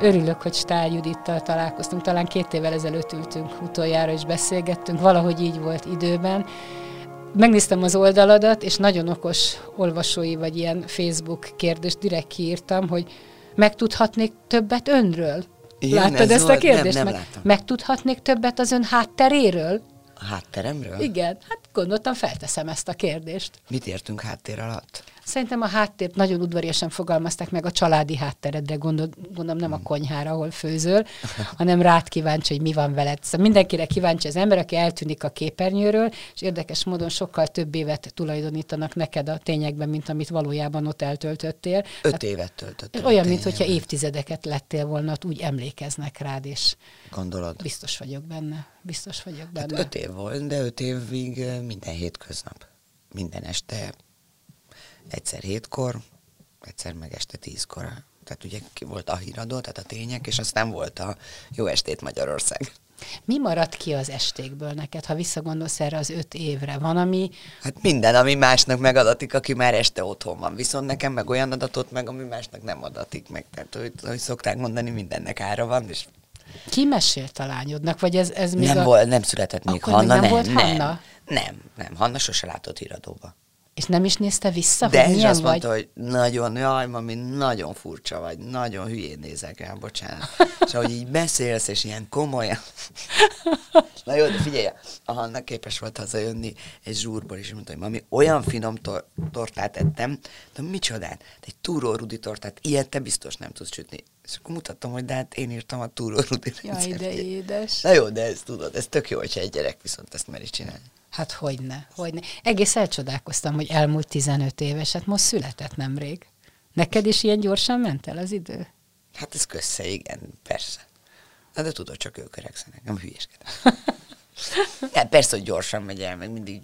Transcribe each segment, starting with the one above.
Örülök, hogy Stál Judittal találkoztunk. Talán két évvel ezelőtt ültünk utoljára, és beszélgettünk. Valahogy így volt időben. Megnéztem az oldaladat, és nagyon okos olvasói vagy ilyen Facebook kérdést direkt kiírtam, hogy megtudhatnék többet önről? Igen, Láttad ez ezt volt? a kérdést? Nem, nem Meg, megtudhatnék többet az ön hátteréről? A hátteremről? Igen, hát gondoltam, felteszem ezt a kérdést. Mit értünk háttér alatt? Szerintem a háttér nagyon udvariasan fogalmazták meg a családi hátteredre, gondol, gondolom nem a konyhára, ahol főzöl, hanem rád kíváncsi, hogy mi van veled. Szóval mindenkire kíváncsi az ember, aki eltűnik a képernyőről, és érdekes módon sokkal több évet tulajdonítanak neked a tényekben, mint amit valójában ott eltöltöttél. Öt hát, évet töltöttél. Olyan, mintha évtizedeket lettél volna, úgy emlékeznek rád, és Gondolod? biztos vagyok benne. Biztos vagyok hát benne. Hát öt év volt, de öt évig minden hétköznap. Minden este egyszer hétkor, egyszer meg este tízkor. Tehát ugye volt a híradó, tehát a tények, és aztán volt a Jó estét Magyarország. Mi maradt ki az estékből neked, ha visszagondolsz erre az öt évre? Van, ami... Hát minden, ami másnak megadatik, aki már este otthon van. Viszont nekem meg olyan adatot meg, ami másnak nem adatik meg. Tehát, hogy, hogy szokták mondani, mindennek ára van, és ki mesélt a lányodnak, vagy ez, ez még nem, a... volt, nem született még Akkor Hanna, még nem, nem, volt nem, Hanna? nem, nem, Hanna sose látott híradóba. És nem is nézte vissza, De hogy milyen azt vagy? mondta, hogy nagyon, jaj, mami, nagyon furcsa vagy, nagyon hülyén nézek el, bocsánat. és ahogy így beszélsz, és ilyen komolyan. Na jó, de figyelj, a Hanna képes volt hazajönni egy zsúrból, és mondta, hogy mami, olyan finom tor- tortát ettem, de micsodát, egy túró rudi tortát, ilyet te biztos nem tudsz sütni. És akkor mutattam, hogy de hát én írtam a túró rudi Jaj, de édes. Na jó, de ez tudod, ez tök jó, hogyha egy gyerek viszont ezt meri csinálni. Hát hogyne, hogyne. Egész elcsodálkoztam, hogy elmúlt 15 éves, hát most született nemrég. Neked is ilyen gyorsan ment el az idő? Hát ez kösze, igen, persze. Na de tudod, csak ők öregszenek, nem hülyeskedem. ja, persze, hogy gyorsan megy el, meg mindig...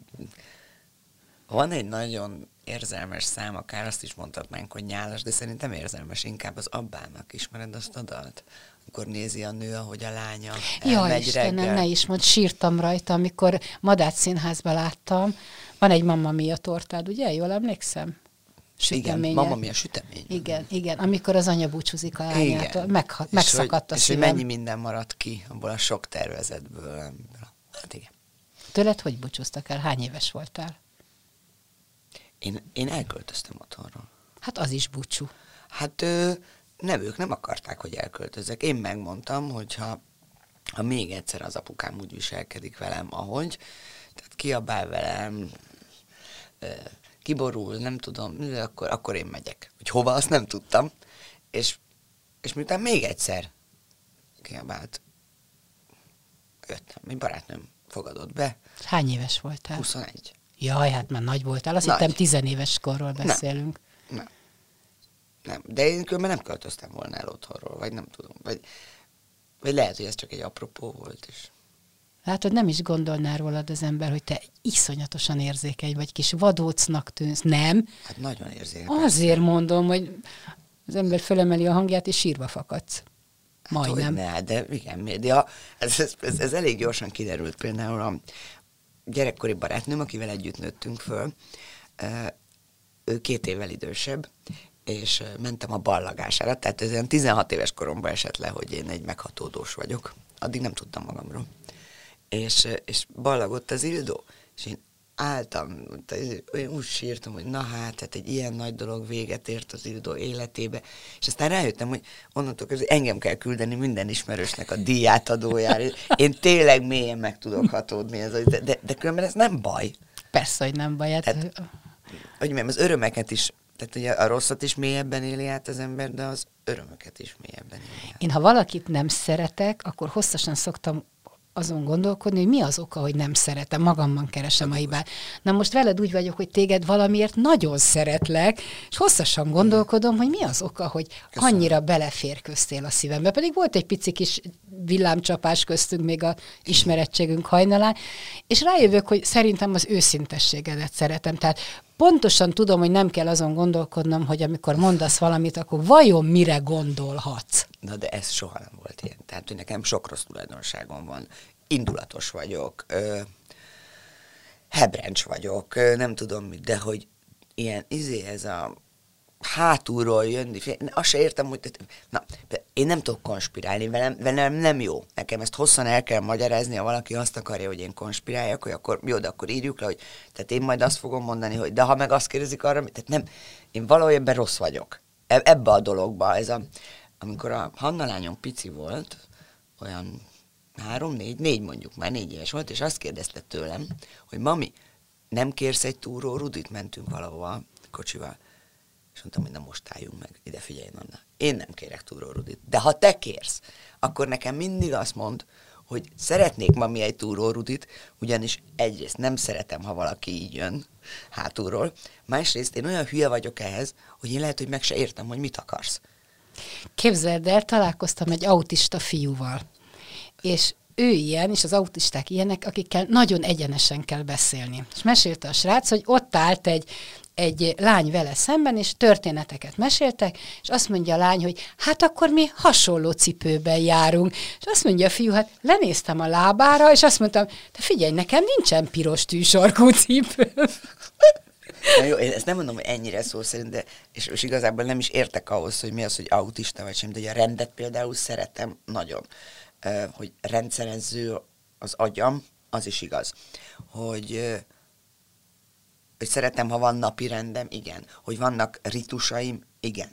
Van egy nagyon érzelmes szám, akár azt is mondhatnánk, hogy nyálas, de szerintem érzelmes inkább az abbának. Ismered azt a dalt? Amikor nézi a nő, ahogy a lánya Jaj, elmegy Istenem, reggel. ne is mond, sírtam rajta, amikor Madács színházba láttam. Van egy Mamma Mia tortád, ugye? Jól emlékszem? Igen, Süteménye. mama mi a sütemény. Igen, igen, amikor az anya búcsúzik a lányától, megha- És megszakadt hogy, a És hogy szívem. mennyi minden maradt ki abból a sok tervezetből. Hát igen. Tőled hogy búcsúztak el? Hány éves voltál? Én, én elköltöztem otthonról. Hát az is búcsú. Hát ö, nem, ők nem akarták, hogy elköltözzek. Én megmondtam, hogy ha, ha még egyszer az apukám úgy viselkedik velem, ahogy, tehát kiabál velem, kiborul, nem tudom, akkor, akkor én megyek. Hogy hova, azt nem tudtam. És, és miután még egyszer kiabált, jöttem. Egy barátnőm fogadott be, Hány éves voltál? 21. Jaj, hát már nagy voltál. Azt Nagy. hittem tizenéves korról beszélünk. Nem. Nem. De én különben nem költöztem volna el otthonról, vagy nem tudom. Vagy, vagy lehet, hogy ez csak egy apropó volt is. Látod, nem is gondolná rólad az ember, hogy te iszonyatosan érzékeny vagy, kis vadócnak tűnsz. Nem? Hát nagyon érzékeny. Azért mondom, hogy az ember fölemeli a hangját, és sírva fakadsz. Hát, Majdnem. Ne, de igen, de a, ez, ez, ez, ez, elég gyorsan kiderült. Például a gyerekkori barátnőm, akivel együtt nőttünk föl, ő két évvel idősebb, és mentem a ballagására, tehát ez olyan 16 éves koromban esett le, hogy én egy meghatódós vagyok. Addig nem tudtam magamról. És, és ballagott az Ildó, és én álltam, olyan úgy sírtam, hogy na hát, hát egy ilyen nagy dolog véget ért az Ildó életébe, és aztán rájöttem, hogy onnantól kezdve engem kell küldeni minden ismerősnek a díjátadójára. Én tényleg mélyen meg tudok hatódni, ez, de, de, de különben ez nem baj. Persze, hogy nem baj. Hát, Tehát- Hogy mondjam, az örömeket is, tehát ugye a rosszat is mélyebben éli át az ember, de az örömöket is mélyebben éli át. Én ha valakit nem szeretek, akkor hosszasan szoktam azon gondolkodni, hogy mi az oka, hogy nem szeretem, magamban keresem a hibát. Na most veled úgy vagyok, hogy téged valamiért nagyon szeretlek, és hosszasan gondolkodom, hogy mi az oka, hogy Köszönöm. annyira beleférköztél a szívembe. Pedig volt egy pici kis villámcsapás köztünk még a ismerettségünk hajnalán, és rájövök, hogy szerintem az őszintességedet szeretem. Tehát pontosan tudom, hogy nem kell azon gondolkodnom, hogy amikor mondasz valamit, akkor vajon mire gondolhatsz? Na de ez soha nem volt ilyen. Tehát, hogy nekem sok rossz tulajdonságom van. Indulatos vagyok, ö, hebrencs vagyok, ö, nem tudom mit, de hogy ilyen izé ez a hátulról jönni, azt se értem, hogy na, én nem tudok konspirálni, velem, velem nem jó. Nekem ezt hosszan el kell magyarázni, ha valaki azt akarja, hogy én konspiráljak, hogy akkor jó, de akkor írjuk le, hogy tehát én majd azt fogom mondani, hogy de ha meg azt kérdezik arra, tehát nem, én valójában rossz vagyok. E, ebbe a dologba, ez a, amikor a Hanna lányom pici volt, olyan három, négy, négy mondjuk már négy éves volt, és azt kérdezte tőlem, hogy mami, nem kérsz egy túró rudit? Mentünk valahova kocsival és mondtam, hogy na most álljunk meg, ide figyelj, Anna. Én nem kérek túró Rudit, de ha te kérsz, akkor nekem mindig azt mond, hogy szeretnék ma mi egy túró Rudit, ugyanis egyrészt nem szeretem, ha valaki így jön hátulról, másrészt én olyan hülye vagyok ehhez, hogy én lehet, hogy meg se értem, hogy mit akarsz. Képzeld el, találkoztam egy autista fiúval, és ő ilyen, és az autisták ilyenek, akikkel nagyon egyenesen kell beszélni. És mesélte a srác, hogy ott állt egy egy lány vele szemben, és történeteket meséltek, és azt mondja a lány, hogy hát akkor mi hasonló cipőben járunk. És azt mondja a fiú, hát lenéztem a lábára, és azt mondtam, te figyelj, nekem nincsen piros tűsarkú cipő. Na jó, én ezt nem mondom, hogy ennyire szó szerint, de és, és igazából nem is értek ahhoz, hogy mi az, hogy autista vagy sem, de a rendet például szeretem nagyon. Hogy rendszerező az agyam, az is igaz. Hogy hogy szeretem, ha van napi rendem, igen. Hogy vannak ritusaim, igen.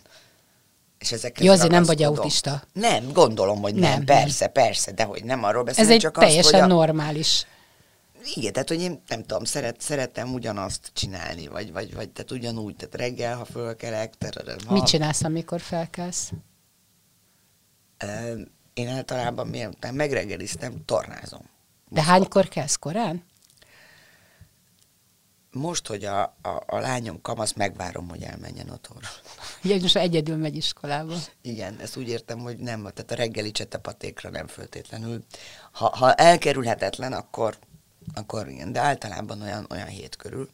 És ezek Jó, azért nem vagy autista. Nem, gondolom, hogy nem. nem persze, nem. persze, de hogy nem arról beszélek, Ez egy csak teljesen azt, hogy a... normális. Igen, tehát hogy én nem tudom, szeret, szeretem ugyanazt csinálni, vagy, vagy, vagy tehát ugyanúgy, tehát reggel, ha fölkelek, tererem, ha... Mit csinálsz, amikor felkelsz? Én általában miután megreggeliztem, tornázom. De hánykor kelsz? Korán? most, hogy a, a, a lányom kamasz, megvárom, hogy elmenjen otthonra. Ja, most egyedül megy iskolába. Igen, ezt úgy értem, hogy nem, tehát a reggeli csetepatékra nem föltétlenül. Ha, ha elkerülhetetlen, akkor, akkor igen, de általában olyan, olyan hét körül.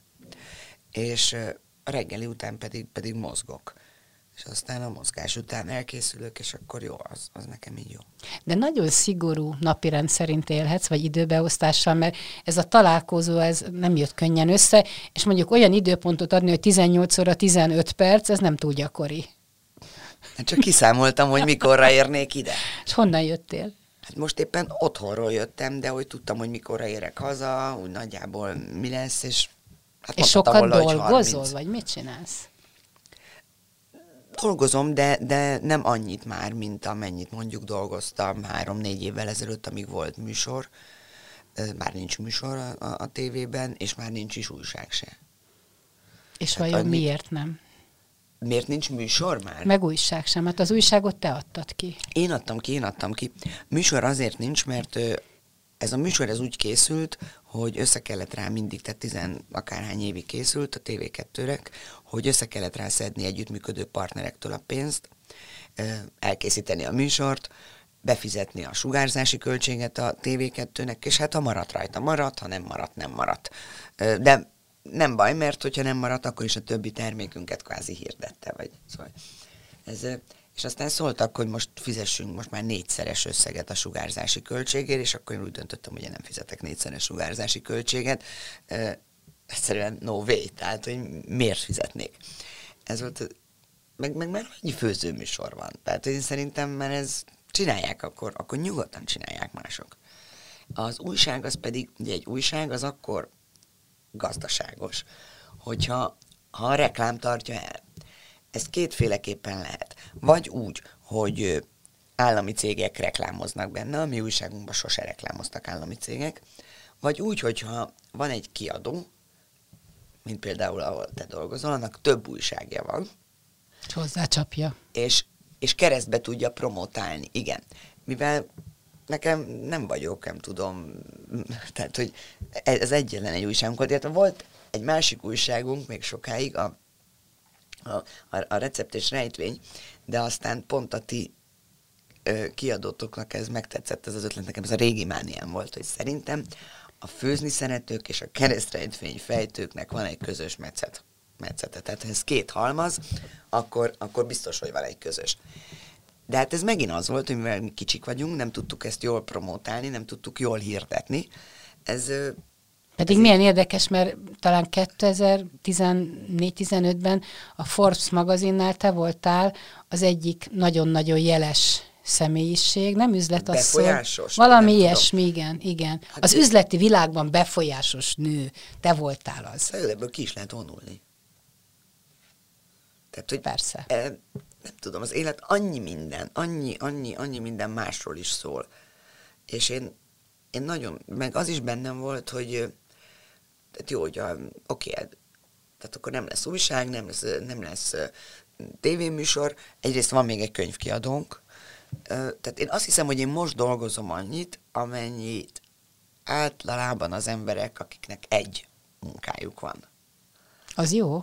És a reggeli után pedig, pedig mozgok és aztán a mozgás után elkészülök, és akkor jó, az, az nekem így jó. De nagyon szigorú napirend szerint élhetsz, vagy időbeosztással, mert ez a találkozó, ez nem jött könnyen össze, és mondjuk olyan időpontot adni, hogy 18 óra 15 perc, ez nem túl gyakori. Hát csak kiszámoltam, hogy mikorra érnék ide. És honnan jöttél? Hát most éppen otthonról jöttem, de hogy tudtam, hogy mikorra érek haza, úgy nagyjából mi lesz, és hát és sokat dolgozol, vagy mit csinálsz? Dolgozom, de, de nem annyit már, mint amennyit mondjuk dolgoztam három-négy évvel ezelőtt, amíg volt műsor. Már nincs műsor a, a, a tévében, és már nincs is újság se. És hát vajon annyi... miért nem? Miért nincs műsor már? Meg újság sem, hát az újságot te adtad ki. Én adtam ki, én adtam ki. Műsor azért nincs, mert ez a műsor ez úgy készült, hogy össze kellett rá mindig, tehát tizen akárhány évig készült a TV2-re, hogy össze kellett rá szedni együttműködő partnerektől a pénzt, elkészíteni a műsort, befizetni a sugárzási költséget a TV2-nek, és hát ha maradt rajta, maradt, ha nem maradt, nem maradt. De nem baj, mert hogyha nem maradt, akkor is a többi termékünket kvázi hirdette, vagy szóval ez és aztán szóltak, hogy most fizessünk most már négyszeres összeget a sugárzási költségért, és akkor én úgy döntöttem, hogy én nem fizetek négyszeres sugárzási költséget. Egyszerűen no way, tehát hogy miért fizetnék. Ez volt, meg, meg már egy főzőműsor van. Tehát én szerintem, mert ez csinálják, akkor, akkor nyugodtan csinálják mások. Az újság az pedig, ugye egy újság az akkor gazdaságos, hogyha ha a reklám tartja el. Ez kétféleképpen lehet. Vagy úgy, hogy állami cégek reklámoznak benne, a mi újságunkban sose reklámoztak állami cégek, vagy úgy, hogyha van egy kiadó, mint például ahol te dolgozol, annak több újságja van. És hozzácsapja. És, és keresztbe tudja promotálni, igen. Mivel nekem nem vagyok, nem tudom, tehát, hogy ez egyetlen egy újságunk volt, illetve volt egy másik újságunk még sokáig, a, a, a recept és rejtvény, de aztán pont a ti ö, kiadótoknak ez megtetszett, ez az ötlet, nekem ez a régi mániám volt, hogy szerintem a főzni szeretők és a keresztrejtvény fejtőknek van egy közös metszet, metszete. Tehát ha ez két halmaz, akkor, akkor biztos, hogy van egy közös. De hát ez megint az volt, hogy mivel mi kicsik vagyunk, nem tudtuk ezt jól promotálni, nem tudtuk jól hirdetni. Ez pedig ez milyen így... érdekes, mert talán 2014-15-ben a Forbes magazinnál te voltál az egyik nagyon-nagyon jeles személyiség, nem üzletasszony. Befolyásos? Valami ilyesmi, tudom. igen, igen. Hát az üzleti világban befolyásos nő, te voltál az. Ebből ki is lehet vonulni. Tehát, hogy Persze. E, nem tudom, az élet annyi minden, annyi, annyi, annyi minden másról is szól. És én, én nagyon, meg az is bennem volt, hogy tehát jó, hogy oké, hát, tehát akkor nem lesz újság, nem lesz, nem lesz tévéműsor, egyrészt van még egy könyvkiadónk, tehát én azt hiszem, hogy én most dolgozom annyit, amennyit általában az emberek, akiknek egy munkájuk van. Az jó.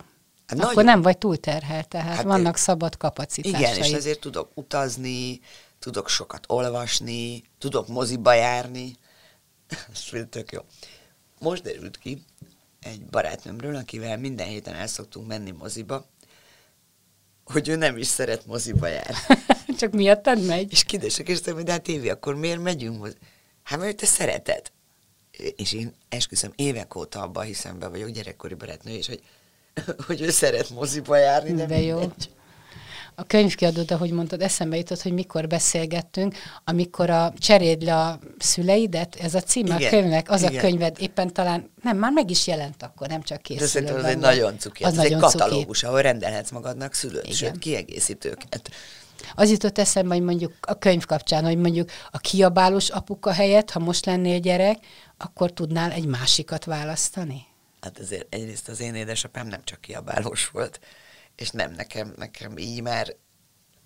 Hát Akkor nagyon. nem vagy túlterhelt, tehát hát vannak én, szabad kapacitásai. Igen, és ezért tudok utazni, tudok sokat olvasni, tudok moziba járni. Ez tök jó. Most derült ki egy barátnőmről, akivel minden héten el szoktunk menni moziba, hogy ő nem is szeret moziba járni. Csak miattad megy? És kidesek, és hogy de hát Évi, akkor miért megyünk moziba? Hát mert te szereted. És én esküszöm, évek óta abba hiszem be vagyok, gyerekkori barátnő, és hogy, hogy ő szeret moziba járni, de, de jó. Mindegy. A könyvkiadód, ahogy mondtad, eszembe jutott, hogy mikor beszélgettünk, amikor a cseréd le a szüleidet, ez a címe igen, a könyvnek, az igen. a könyved éppen talán, nem, már meg is jelent akkor, nem csak készül. De szerintem az egy nagyon cuki, az, az nagyon egy katalógus, cuki. ahol rendelhetsz magadnak szülőt, igen. sőt kiegészítőket. Az jutott eszembe, hogy mondjuk a könyv kapcsán, hogy mondjuk a kiabálós apuka helyett, ha most lennél gyerek, akkor tudnál egy másikat választani? Hát azért egyrészt az én édesapám nem csak kiabálós volt, és nem nekem, nekem így már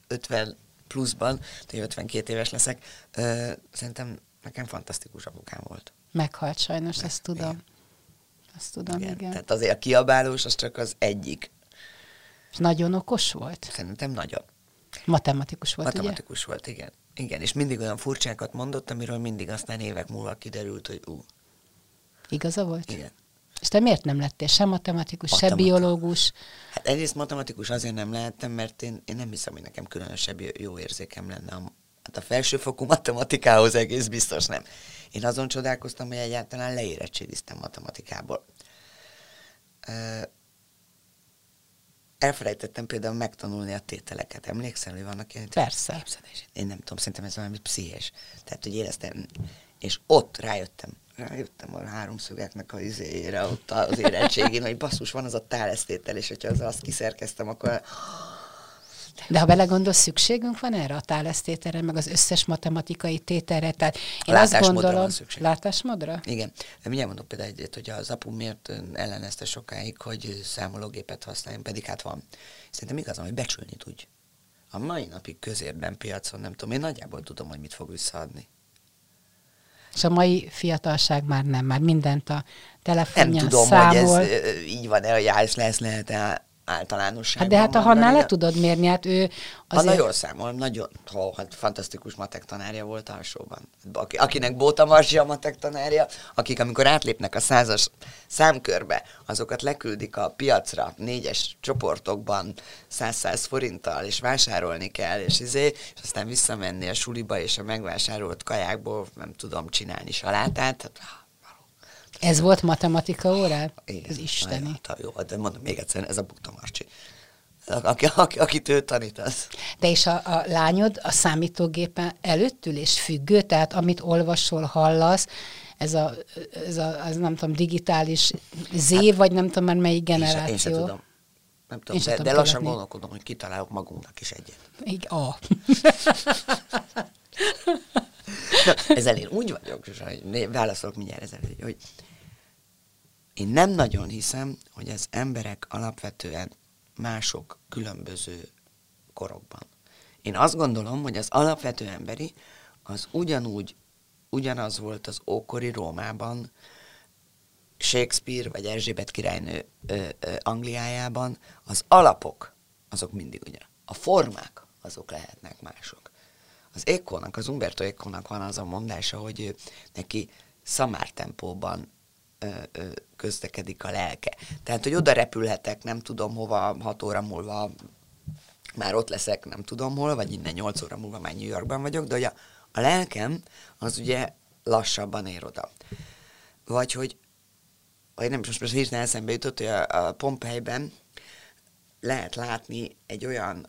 50 pluszban, hogy 52 éves leszek, ö, szerintem nekem fantasztikus apukám volt. Meghalt sajnos, ezt tudom. Igen. Ezt tudom, igen. igen. Tehát azért a kiabálós az csak az egyik. És nagyon okos volt? Szerintem nagyon. Matematikus volt, Matematikus ugye? volt, igen. Igen, és mindig olyan furcsákat mondott, amiről mindig aztán évek múlva kiderült, hogy ú. Igaza volt? Igen. És te miért nem lettél sem matematikus, se biológus? Hát egyrészt matematikus azért nem lehettem, mert én, én nem hiszem, hogy nekem különösebb jó érzékem lenne. A, hát a felsőfokú matematikához egész biztos nem. Én azon csodálkoztam, hogy egyáltalán leérettségiztem matematikából. Elfelejtettem például megtanulni a tételeket. Emlékszel, hogy vannak ilyen? Persze. Én nem tudom, szerintem ez valami pszichés. Tehát, hogy éreztem, és ott rájöttem, rájöttem a háromszögeknek a izéjére, ott az érettségén, hogy basszus, van az a tálesztétel, és hogyha az azt kiszerkeztem, akkor... De ha belegondolsz, szükségünk van erre a tálesztételre, meg az összes matematikai tételre. Tehát én a azt gondolom, van szükség. Látásmódra? Igen. Mindjárt mondok például egyet, hogy az apu miért ellenezte sokáig, hogy számológépet használjunk, pedig hát van. Szerintem igazán, hogy becsülni tudj. A mai napig közérben piacon nem tudom, én nagyjából tudom, hogy mit fog visszaadni. És a mai fiatalság már nem, már mindent a telefonján Nem tudom, számol. hogy ez így van-e, hogy lesz, lesz lehet-e általánosságban. Hát de hát a Hannál le tudod mérni, hát ő azért... Ha nagyon számol, nagyon, ha, hát fantasztikus matek tanárja volt alsóban. Aki, akinek Bóta Marsi a matek tanárja, akik amikor átlépnek a százas számkörbe, azokat leküldik a piacra négyes csoportokban száz-száz forinttal, és vásárolni kell, és, izé, és aztán visszamenni a suliba, és a megvásárolt kajákból nem tudom csinálni salátát. Hát, ez volt matematika órá? Ez isteni. Hát, jó, de mondom még egyszer, ez a Bukta Marcsi. Aki, aki, akit ő tanítasz. De és a, a lányod a számítógépen előtt ül és függő, tehát amit olvasol, hallasz, ez a, ez a az nem tudom, digitális Z, hát, vagy nem tudom már melyik generáció. Én, én sem tudom. Nem tudom, de, de lassan gondolkodom, hogy kitalálok magunknak is egyet. Igen, a. Na, ezzel én úgy vagyok, hogy válaszolok mindjárt ezzel, hogy én nem nagyon hiszem, hogy az emberek alapvetően mások különböző korokban. Én azt gondolom, hogy az alapvető emberi az ugyanúgy ugyanaz volt az ókori Rómában, Shakespeare vagy Erzsébet királynő ö, ö, Angliájában, az alapok azok mindig ugyan. A formák azok lehetnek mások. Az Ékónak, az Umberto Ékónak van az a mondása, hogy ő, neki szamártempóban ö, ö, közlekedik a lelke. Tehát, hogy oda repülhetek, nem tudom hova, hat óra múlva már ott leszek, nem tudom hol, vagy innen nyolc óra múlva már New Yorkban vagyok, de hogy a, a lelkem az ugye lassabban ér oda. Vagy hogy, vagy nem, most, most hirtelen eszembe jutott, hogy a, a Pompeiben lehet látni egy olyan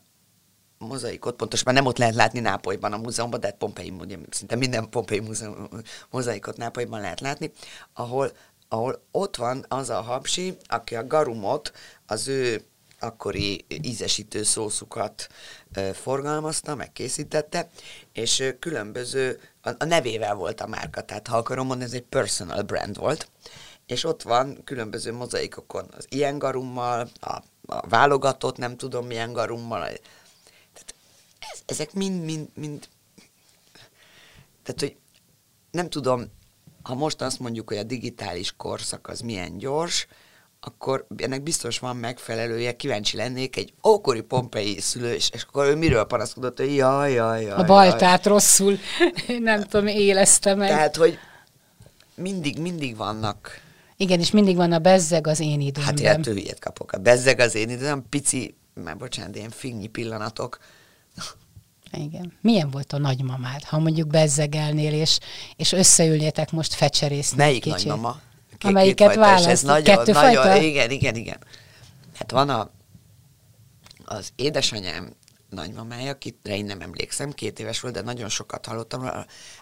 mozaikot, pontosabban nem ott lehet látni Nápolyban a múzeumban, de hát Pompei, ugye szinte minden Pompei múzeum, mozaikot Nápolyban lehet látni, ahol, ahol ott van az a hapsi, aki a garumot, az ő akkori ízesítő szószukat forgalmazta, megkészítette, és különböző, a nevével volt a márka, tehát ha akarom mondani, ez egy personal brand volt, és ott van különböző mozaikokon az ilyen garummal, a, a válogatott nem tudom milyen garummal, tehát ez, ezek mind, mind, mind, tehát hogy nem tudom, ha most azt mondjuk, hogy a digitális korszak az milyen gyors, akkor ennek biztos van megfelelője, kíváncsi lennék egy ókori pompei szülő, és, akkor ő miről panaszkodott, hogy jaj, jaj, jaj. A baltát jaj. rosszul, nem tudom, élezte meg. Tehát, hogy mindig, mindig vannak. Igen, és mindig van a bezzeg az én időmben. Hát ilyen hülyet kapok. A bezzeg az én időm, pici, már bocsánat, ilyen finnyi pillanatok. Igen. Milyen volt a nagymamád, ha mondjuk bezzegelnél, és, és összeülnétek most fecserészni Melyik kicsit? nagymama? Két, Amelyiket választ? Ez nagyon, Kettő nagyon, fajta? Igen, igen, igen. Hát van a, az édesanyám nagymamája, akire én nem emlékszem, két éves volt, de nagyon sokat hallottam.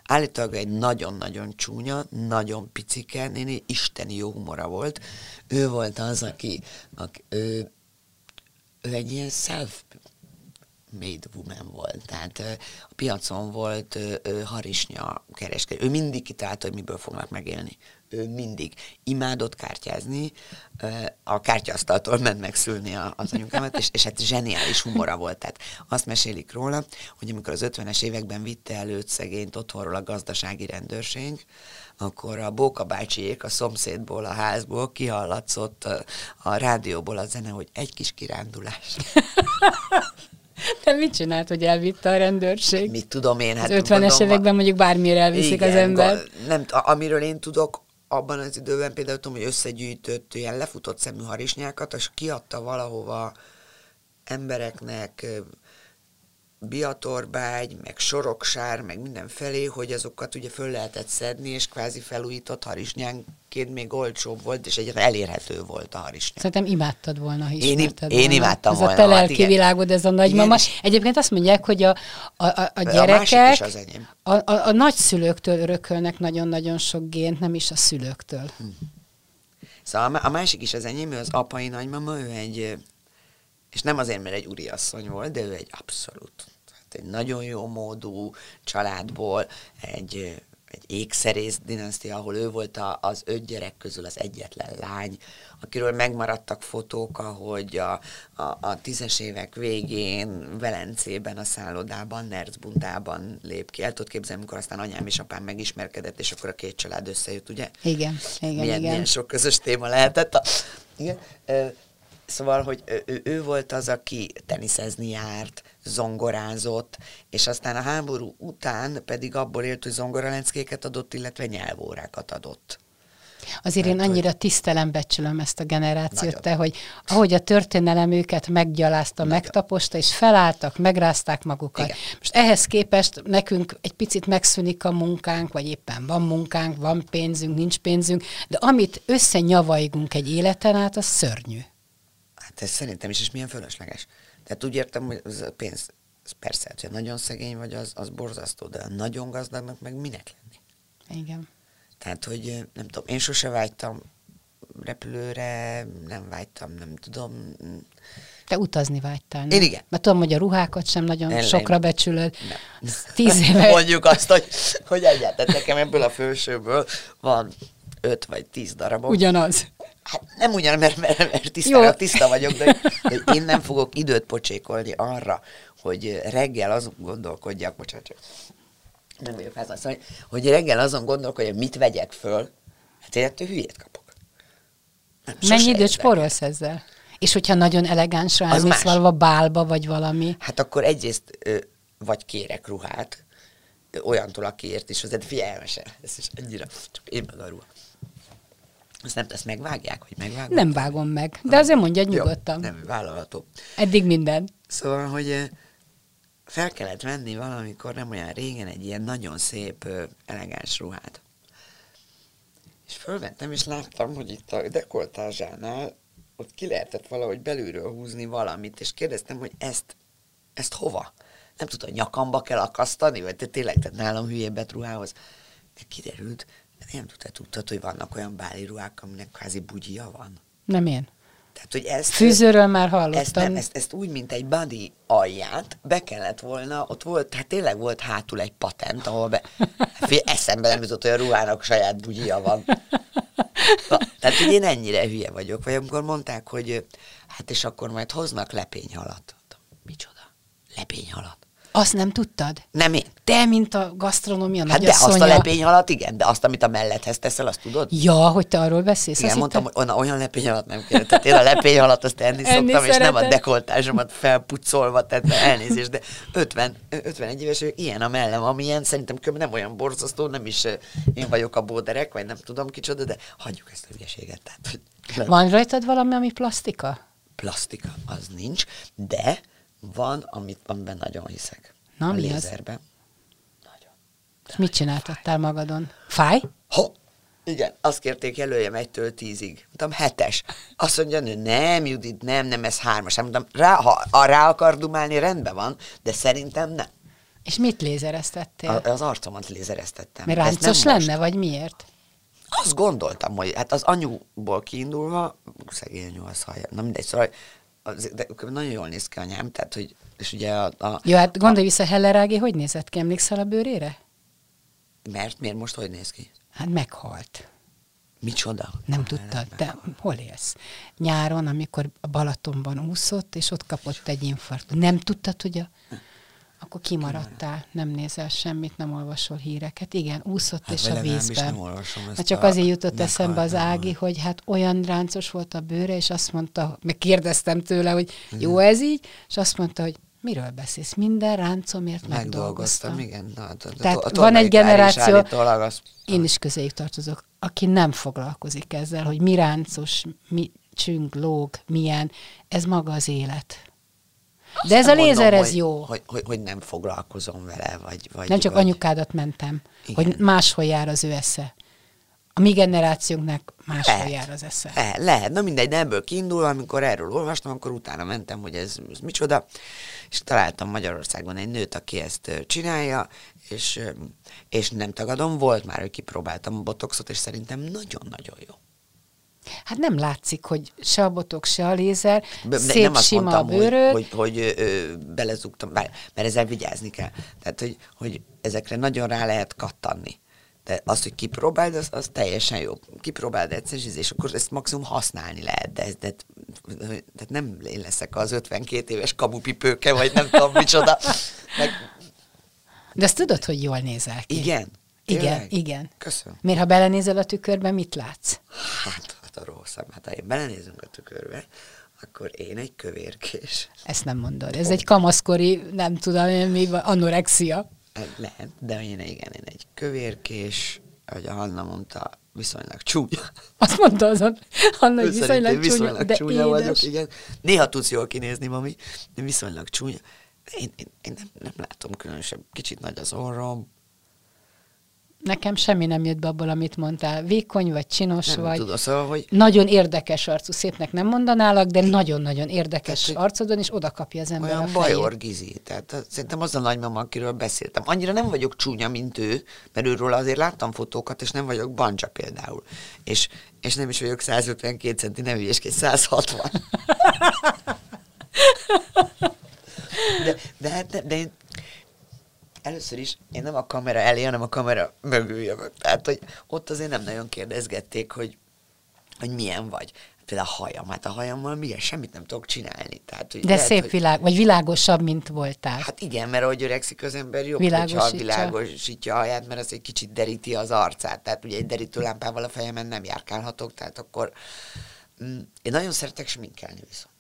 Állítólag egy nagyon-nagyon csúnya, nagyon picike néni, isteni jó humora volt. Ő volt az, aki, aki ő, ő egy ilyen self made woman volt. Tehát a piacon volt harisnya kereskedő. Ő mindig kitalálta, hogy miből fognak megélni ő mindig imádott kártyázni, a kártyasztaltól ment megszülni az anyukámat, és, és hát zseniális humora volt. Tehát azt mesélik róla, hogy amikor az 50-es években vitte előtt szegényt otthonról a gazdasági rendőrség, akkor a Bóka bácsiék a szomszédból, a házból kihallatszott a rádióból a zene, hogy egy kis kirándulás. Te mit csinált, hogy elvitte a rendőrség? Mit tudom én? Hát az 50-es években mondjuk bármire elviszik igen, az ember. Nem, amiről én tudok, abban az időben például tudom, hogy összegyűjtött ilyen lefutott szemű harisnyákat, és kiadta valahova embereknek biatorbágy, meg soroksár, meg mindenfelé, hogy azokat ugye föl lehetett szedni, és kvázi felújított harisnyánként még olcsóbb volt, és egyre elérhető volt a harisnyák. Szerintem imádtad volna, ha én, én volna. imádtam ez volna. Ez a te hát lelki világod, ez a nagymama. Igen. Egyébként azt mondják, hogy a, a, a, a gyerekek a, a, a, a nagyszülőktől örökölnek nagyon-nagyon sok gént, nem is a szülőktől. Hm. Szóval a másik is az enyém, ő az apai nagymama, ő egy és nem azért, mert egy úriasszony volt, de ő egy abszolút, hát egy nagyon jó módú családból, egy, egy ékszerész dinasztia, ahol ő volt a, az öt gyerek közül az egyetlen lány, akiről megmaradtak fotók, ahogy a, a, a tízes évek végén Velencében, a szállodában, Nerzbuntában lép ki. El tudod képzelni, amikor aztán anyám és apám megismerkedett, és akkor a két család összejött, ugye? Igen, igen, milyen, igen. Milyen sok közös téma lehetett. A, igen. Szóval, hogy ő, ő volt az, aki teniszezni járt, zongorázott, és aztán a háború után pedig abból élt, hogy zongoraleckéket adott, illetve nyelvórákat adott. Azért én annyira hogy... tisztelem, becsülöm ezt a generációt, te, hogy ahogy a történelem őket meggyalázta, Nagyon. megtaposta, és felálltak, megrázták magukat. Igen. Most ehhez képest nekünk egy picit megszűnik a munkánk, vagy éppen van munkánk, van pénzünk, nincs pénzünk, de amit összenyavaigunk egy életen át, az szörnyű. Hát ez szerintem is, és milyen fölösleges. Tehát úgy értem, hogy az a pénz, az persze, ha nagyon szegény vagy, az, az borzasztó, de nagyon gazdagnak meg minek lenni? Igen. Tehát, hogy nem tudom, én sose vágytam repülőre, nem vágytam, nem tudom. Te utazni vágytál, nem? Én igen. Mert tudom, hogy a ruhákat sem nagyon Ellen. sokra becsülöd. Nem. Tíz éve. Mondjuk azt, hogy, hogy egyáltalán nekem ebből a fősőből van öt vagy tíz darabom. Ugyanaz. Hát nem ugyan, mert, mert, mert tisztára, tiszta vagyok, de, de én nem fogok időt pocsékolni arra, hogy reggel azon gondolkodjak, bocsánat, csak Nem vagyok házban. Szóval, hogy reggel azon gondolok, hogy mit vegyek föl, hát én ettől hülyét kapok. Nem, Mennyi időt spórolsz ezzel? És hogyha nagyon elegánsra elmész valahol bálba, vagy valami? Hát akkor egyrészt vagy kérek ruhát, olyantól, akiért is, azért figyelj, ez is annyira, csak én meg a ruha. Azt nem, ezt megvágják, hogy megvágom? Nem vágom meg, de azért mondja nyugodtan. Jó, nem, vállalható. Eddig minden. Szóval, hogy fel kellett venni valamikor nem olyan régen egy ilyen nagyon szép, elegáns ruhát. És fölvettem, és láttam, hogy itt a dekoltázsánál ott ki lehetett valahogy belülről húzni valamit, és kérdeztem, hogy ezt, ezt hova? Nem tudom, nyakamba kell akasztani, vagy te tényleg, tehát nálam hülyébbet ruhához. De kiderült, nem tudtad, tudtad, hogy vannak olyan báli ruhák, aminek kvázi bugyia van. Nem én. Tehát, hogy ezt, Fűzőről már hallottam. Ezt, nem, ezt, ezt úgy, mint egy body alját, be kellett volna, ott volt, hát tényleg volt hátul egy patent, ahol be, fél, eszembe nem jutott, hogy a ruhának saját bugyia van. Na, tehát, hogy én ennyire hülye vagyok, vagy amikor mondták, hogy hát és akkor majd hoznak lepényhalat. Micsoda? Lepényhalat. Azt nem tudtad? Nem én. Te, mint a gasztronómia Hát de azt a lepény alatt, igen, de azt, amit a mellethez teszel, azt tudod? Ja, hogy te arról beszélsz. Igen, mondtam, hogy olyan, lepény alatt nem kell. Tehát én a lepény alatt azt enni, enni szoktam, szereted. és nem a dekoltásomat felpucolva, tehát elnézést, de 50, 51 éves vagyok, ilyen a mellem, amilyen szerintem nem olyan borzasztó, nem is én vagyok a bóderek, vagy nem tudom kicsoda, de hagyjuk ezt a hülyeséget. Tehát, Van rajtad valami, ami plastika? Plastika, az nincs, de van, amit, amiben nagyon hiszek. Na, a mi lézerbe. Az? Nagyon. És mit csináltattál magadon? Fáj? Ho! Igen, azt kérték jelöljem egytől tízig. Mondtam, hetes. Azt mondja, nő, nem, Judit, nem, nem, ez hármas. Mondtam, rá, ha rá akar dumálni, rendben van, de szerintem nem. És mit lézereztettél? A, az arcomat lézereztettem. Mert ráncos lenne, most. vagy miért? Azt gondoltam, hogy hát az anyuból kiindulva, szegény anyu, az hallja, na mindegy, szóval az, de nagyon jól néz ki anyám, tehát, hogy, és ugye a... a Jó, hát gondolj a, vissza, Hellerági, hogy nézett ki? Emlékszel a bőrére? Mert miért most hogy néz ki? Hát meghalt. Micsoda? Nem tudtad, de hol élsz? Nyáron, amikor a Balatonban úszott, és ott kapott egy infarkt. Nem tudtad, hogy a akkor kimaradtál, nem nézel semmit, nem olvasol híreket. Igen, úszott hát és a vízben. Nem hát csak azért jutott eszembe az Ági, hogy hát olyan ráncos volt a bőre, és azt mondta, meg kérdeztem tőle, hogy jó ez így, és azt mondta, hogy miről beszélsz? Minden ráncomért megdolgoztam. Megdolgoztam, igen. Na, a, a, Tehát a, a van egy generáció, én is közéjük tartozok, aki nem foglalkozik ezzel, hogy mi ráncos, mi csüng, lóg, milyen, ez maga az élet. De ez a lézer, mondom, ez hogy, jó. Hogy, hogy, hogy nem foglalkozom vele, vagy... vagy nem csak vagy... anyukádat mentem, Igen. hogy máshol jár az ő esze. A mi generációnknak máshol lehet, jár az esze. Lehet, lehet, na mindegy, de ebből kiindul, amikor erről olvastam, akkor utána mentem, hogy ez, ez micsoda, és találtam Magyarországon egy nőt, aki ezt csinálja, és, és nem tagadom, volt már, hogy kipróbáltam a botoxot, és szerintem nagyon-nagyon jó. Hát nem látszik, hogy se a botok, se a lézer, de, szép nem azt sima mondtam, a bőröd. Hogy, hogy, hogy ö, belezugtam, mert ezzel vigyázni kell. Tehát, hogy, hogy ezekre nagyon rá lehet kattanni. De azt, hogy kipróbáld, az, az teljesen jó. Kipróbáld egyszer, és akkor ezt maximum használni lehet. De, ez, de, de nem én leszek az 52 éves kamupipőke, vagy nem tudom micsoda. Meg... De azt tudod, hogy jól nézel ki. Igen? Tényleg? Igen, igen. Köszönöm. Miért, ha belenézel a tükörbe, mit látsz? Hát, a rossz Hát ha én belenézünk a tükörbe, akkor én egy kövérkés. Ezt nem mondod. Ez egy kamaszkori, nem tudom mi, anorexia. Lehet, de én igen, én egy kövérkés, ahogy a Hanna mondta, viszonylag csúnya. Azt mondta azon, Hanna, hogy viszonylag csúnya, viszonylag de csúnya édes. vagyok, igen. Néha tudsz jól kinézni, mami, de viszonylag csúnya. Én, én, én nem, nem látom különösebb, kicsit nagy az orrom, Nekem semmi nem jött be abból, amit mondtál. Vékony vagy, csinos nem vagy. Tudom, szóval, hogy... Nagyon érdekes arcú, szépnek nem mondanálak, de nagyon-nagyon érdekes tehát, arcodon, és oda kapja az ember olyan a bajor gizi. Tehát szerintem az a nagymama, akiről beszéltem. Annyira nem vagyok csúnya, mint ő, mert őről azért láttam fotókat, és nem vagyok bancsa például. És, és nem is vagyok 152 centi, nem egy 160. de, de, hát, de, de én először is én nem a kamera elé, hanem a kamera mögül jövök. Tehát, hogy ott azért nem nagyon kérdezgették, hogy hogy milyen vagy. Például a hajam, hát a hajammal milyen, semmit nem tudok csinálni. Tehát, hogy De lehet, szép hogy... világ, vagy világosabb, mint voltál. Hát igen, mert ahogy öregszik az ember, jobb, hogyha világosítja a haját, mert az egy kicsit deríti az arcát. Tehát ugye egy derítő lámpával a fejemen nem járkálhatok, tehát akkor mm, én nagyon szeretek sminkelni viszont.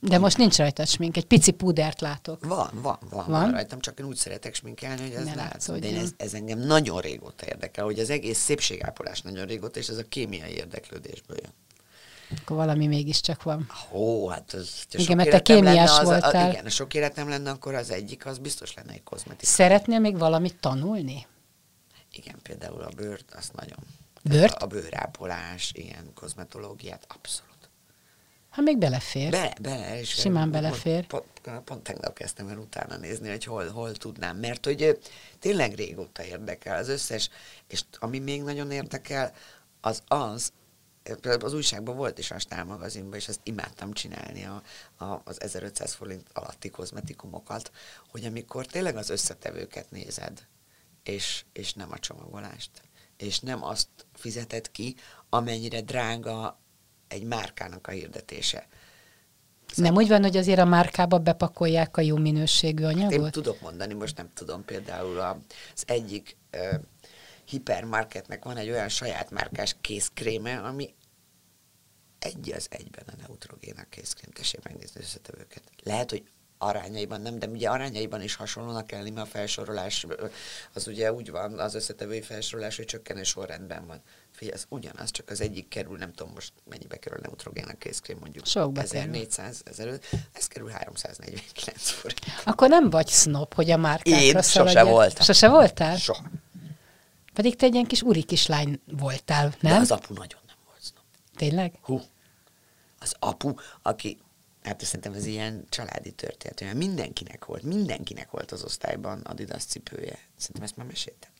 De most nincs rajta smink, egy pici pudert látok. Van, van, van, van, van rajtam, csak én úgy szeretek sminkelni, hogy ez ne látszik. De én ez, ez engem nagyon régóta érdekel, hogy az egész szépségápolás nagyon régóta, és ez a kémiai érdeklődésből jön. Akkor valami mégiscsak van. Ó, hát az, igen, mert te kémiás az, voltál. A, igen, a sok életem lenne, akkor az egyik, az biztos lenne egy kozmetikus. Szeretnél még valamit tanulni? Igen, például a bőrt, azt nagyon. Bőrt? A, a bőrápolás, ilyen kozmetológiát, abszolút. Hát még belefér. Be, bele, és Simán belefér. Pont, pont, pont tegnap kezdtem el utána nézni, hogy hol, hol tudnám, mert hogy tényleg régóta érdekel az összes, és ami még nagyon érdekel, az az, az újságban volt is a Stál magazinban, és ezt imádtam csinálni a, a, az 1500 forint alatti kozmetikumokat, hogy amikor tényleg az összetevőket nézed, és, és nem a csomagolást, és nem azt fizeted ki, amennyire drága egy márkának a hirdetése. Szóval nem úgy van, hogy azért a márkába bepakolják a jó minőségű anyagot? Én tudok mondani, most nem tudom, például az egyik uh, hipermarketnek van egy olyan saját márkás kézkréme, ami egy az egyben a neutrogénak kézkrém. Tessék megnézni összetevőket. Lehet, hogy arányaiban nem, de ugye arányaiban is hasonlónak kell mert a felsorolás az ugye úgy van, az összetevői felsorolás, hogy csökkenő sorrendben van. Figyelj, ez ugyanaz, csak az egyik kerül, nem tudom most mennyibe kerül a neutrogén a kézkrém, mondjuk Sokba 1400, 1500, ez kerül 349 forint. Akkor nem vagy snob, hogy a márkákra Én sose voltam. Sose voltál? Soha. Pedig te egy ilyen kis uri kislány voltál, nem? De az apu nagyon nem volt snob. Tényleg? Hú. Az apu, aki Hát szerintem ez ilyen családi történet, olyan mindenkinek volt, mindenkinek volt az osztályban Adidas cipője. Szerintem ezt már meséltem.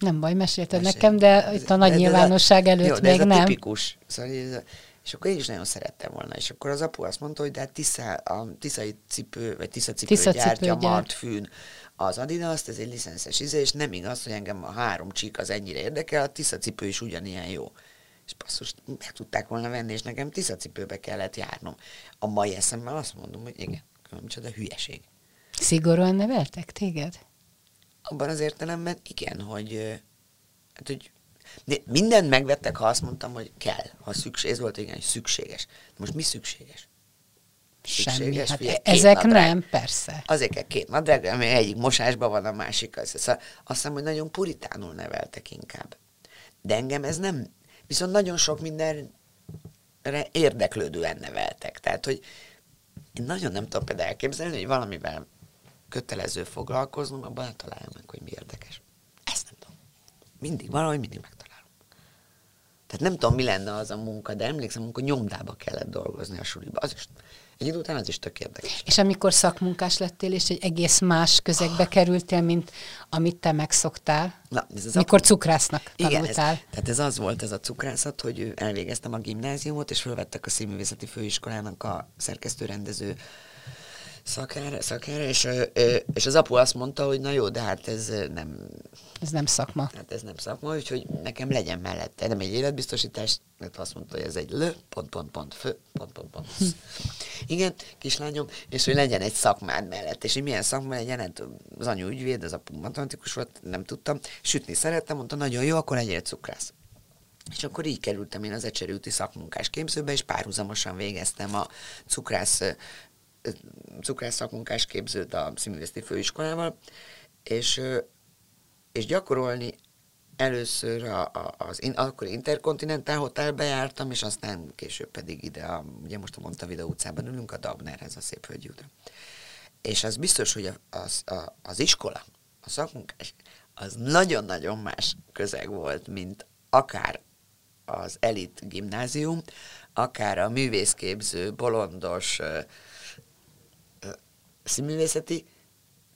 Nem baj, mesélted Mesél. nekem, de itt a nagy de, de, nyilvánosság előtt jó, még ez nem. A tipikus. Szóval ez a, és akkor én is nagyon szerettem volna. És akkor az apu azt mondta, hogy de hát Tisza, a tiszai cipő, vagy Tisza cipő Tisza gyártja cipő Martfűn az Adidas, ez egy licenszes izé, és nem igaz, hogy engem a három csík az ennyire érdekel, a Tisza cipő is ugyanilyen jó és basszus, meg tudták volna venni, és nekem tiszacipőbe kellett járnom. A mai eszemmel azt mondom, hogy igen, micsoda hülyeség. Szigorúan neveltek téged? Abban az értelemben igen, hogy, hát, hogy mindent megvettek, ha azt mondtam, hogy kell, ha szükséges, ez volt igen, hogy szükséges. De most mi szükséges? Semmi. Hát figyelj, ezek nadrág. nem, persze. Azért kell két nadrág, ami egyik mosásban van, a másik az. Szóval azt hiszem, hogy nagyon puritánul neveltek inkább. De engem ez nem viszont nagyon sok mindenre érdeklődően neveltek. Tehát, hogy én nagyon nem tudom például elképzelni, hogy valamivel kötelező foglalkoznom, abban nem találjam meg, hogy mi érdekes. Ezt nem tudom. Mindig, valahogy mindig megtalálom. Tehát nem tudom, mi lenne az a munka, de emlékszem, amikor nyomdába kellett dolgozni a suliba. Az is egy idő után az is tök érdekes. És amikor szakmunkás lettél, és egy egész más közegbe kerültél, mint amit te megszoktál, Na, ez az mikor cukrásznak tanultál. Igen, ez, tehát ez az volt ez a cukrászat, hogy elvégeztem a gimnáziumot, és felvettek a Színművészeti Főiskolának a szerkesztő-rendező szakára, szakára és, és az apu azt mondta, hogy na jó, de hát ez nem... Ez nem szakma. Hát ez nem szakma, úgyhogy nekem legyen mellette. Nem egy életbiztosítás, mert azt mondta, hogy ez egy lő, pont, pont, pont, fő, pont, pont, pont. Hm. Igen, kislányom, és hogy legyen egy szakmád mellett. És hogy milyen szakma legyen, hát az anyu ügyvéd, az apu matematikus volt, nem tudtam. Sütni szerettem, mondta, nagyon jó, akkor legyél cukrász. És akkor így kerültem én az Ecserőti szakmunkás képzőbe, és párhuzamosan végeztem a cukrász cukrász szakmunkás képzőt a Színművészeti Főiskolával, és, és gyakorolni először a, a, az in, akkor Intercontinental Hotelbe jártam, és aztán később pedig ide, a, ugye most a Monta Video utcában ülünk, a Dabnerhez, a Szép Hölgyi És az biztos, hogy a, az, a, az iskola, a szakmunkás, az nagyon-nagyon más közeg volt, mint akár az elit gimnázium, akár a művészképző, bolondos, színművészeti,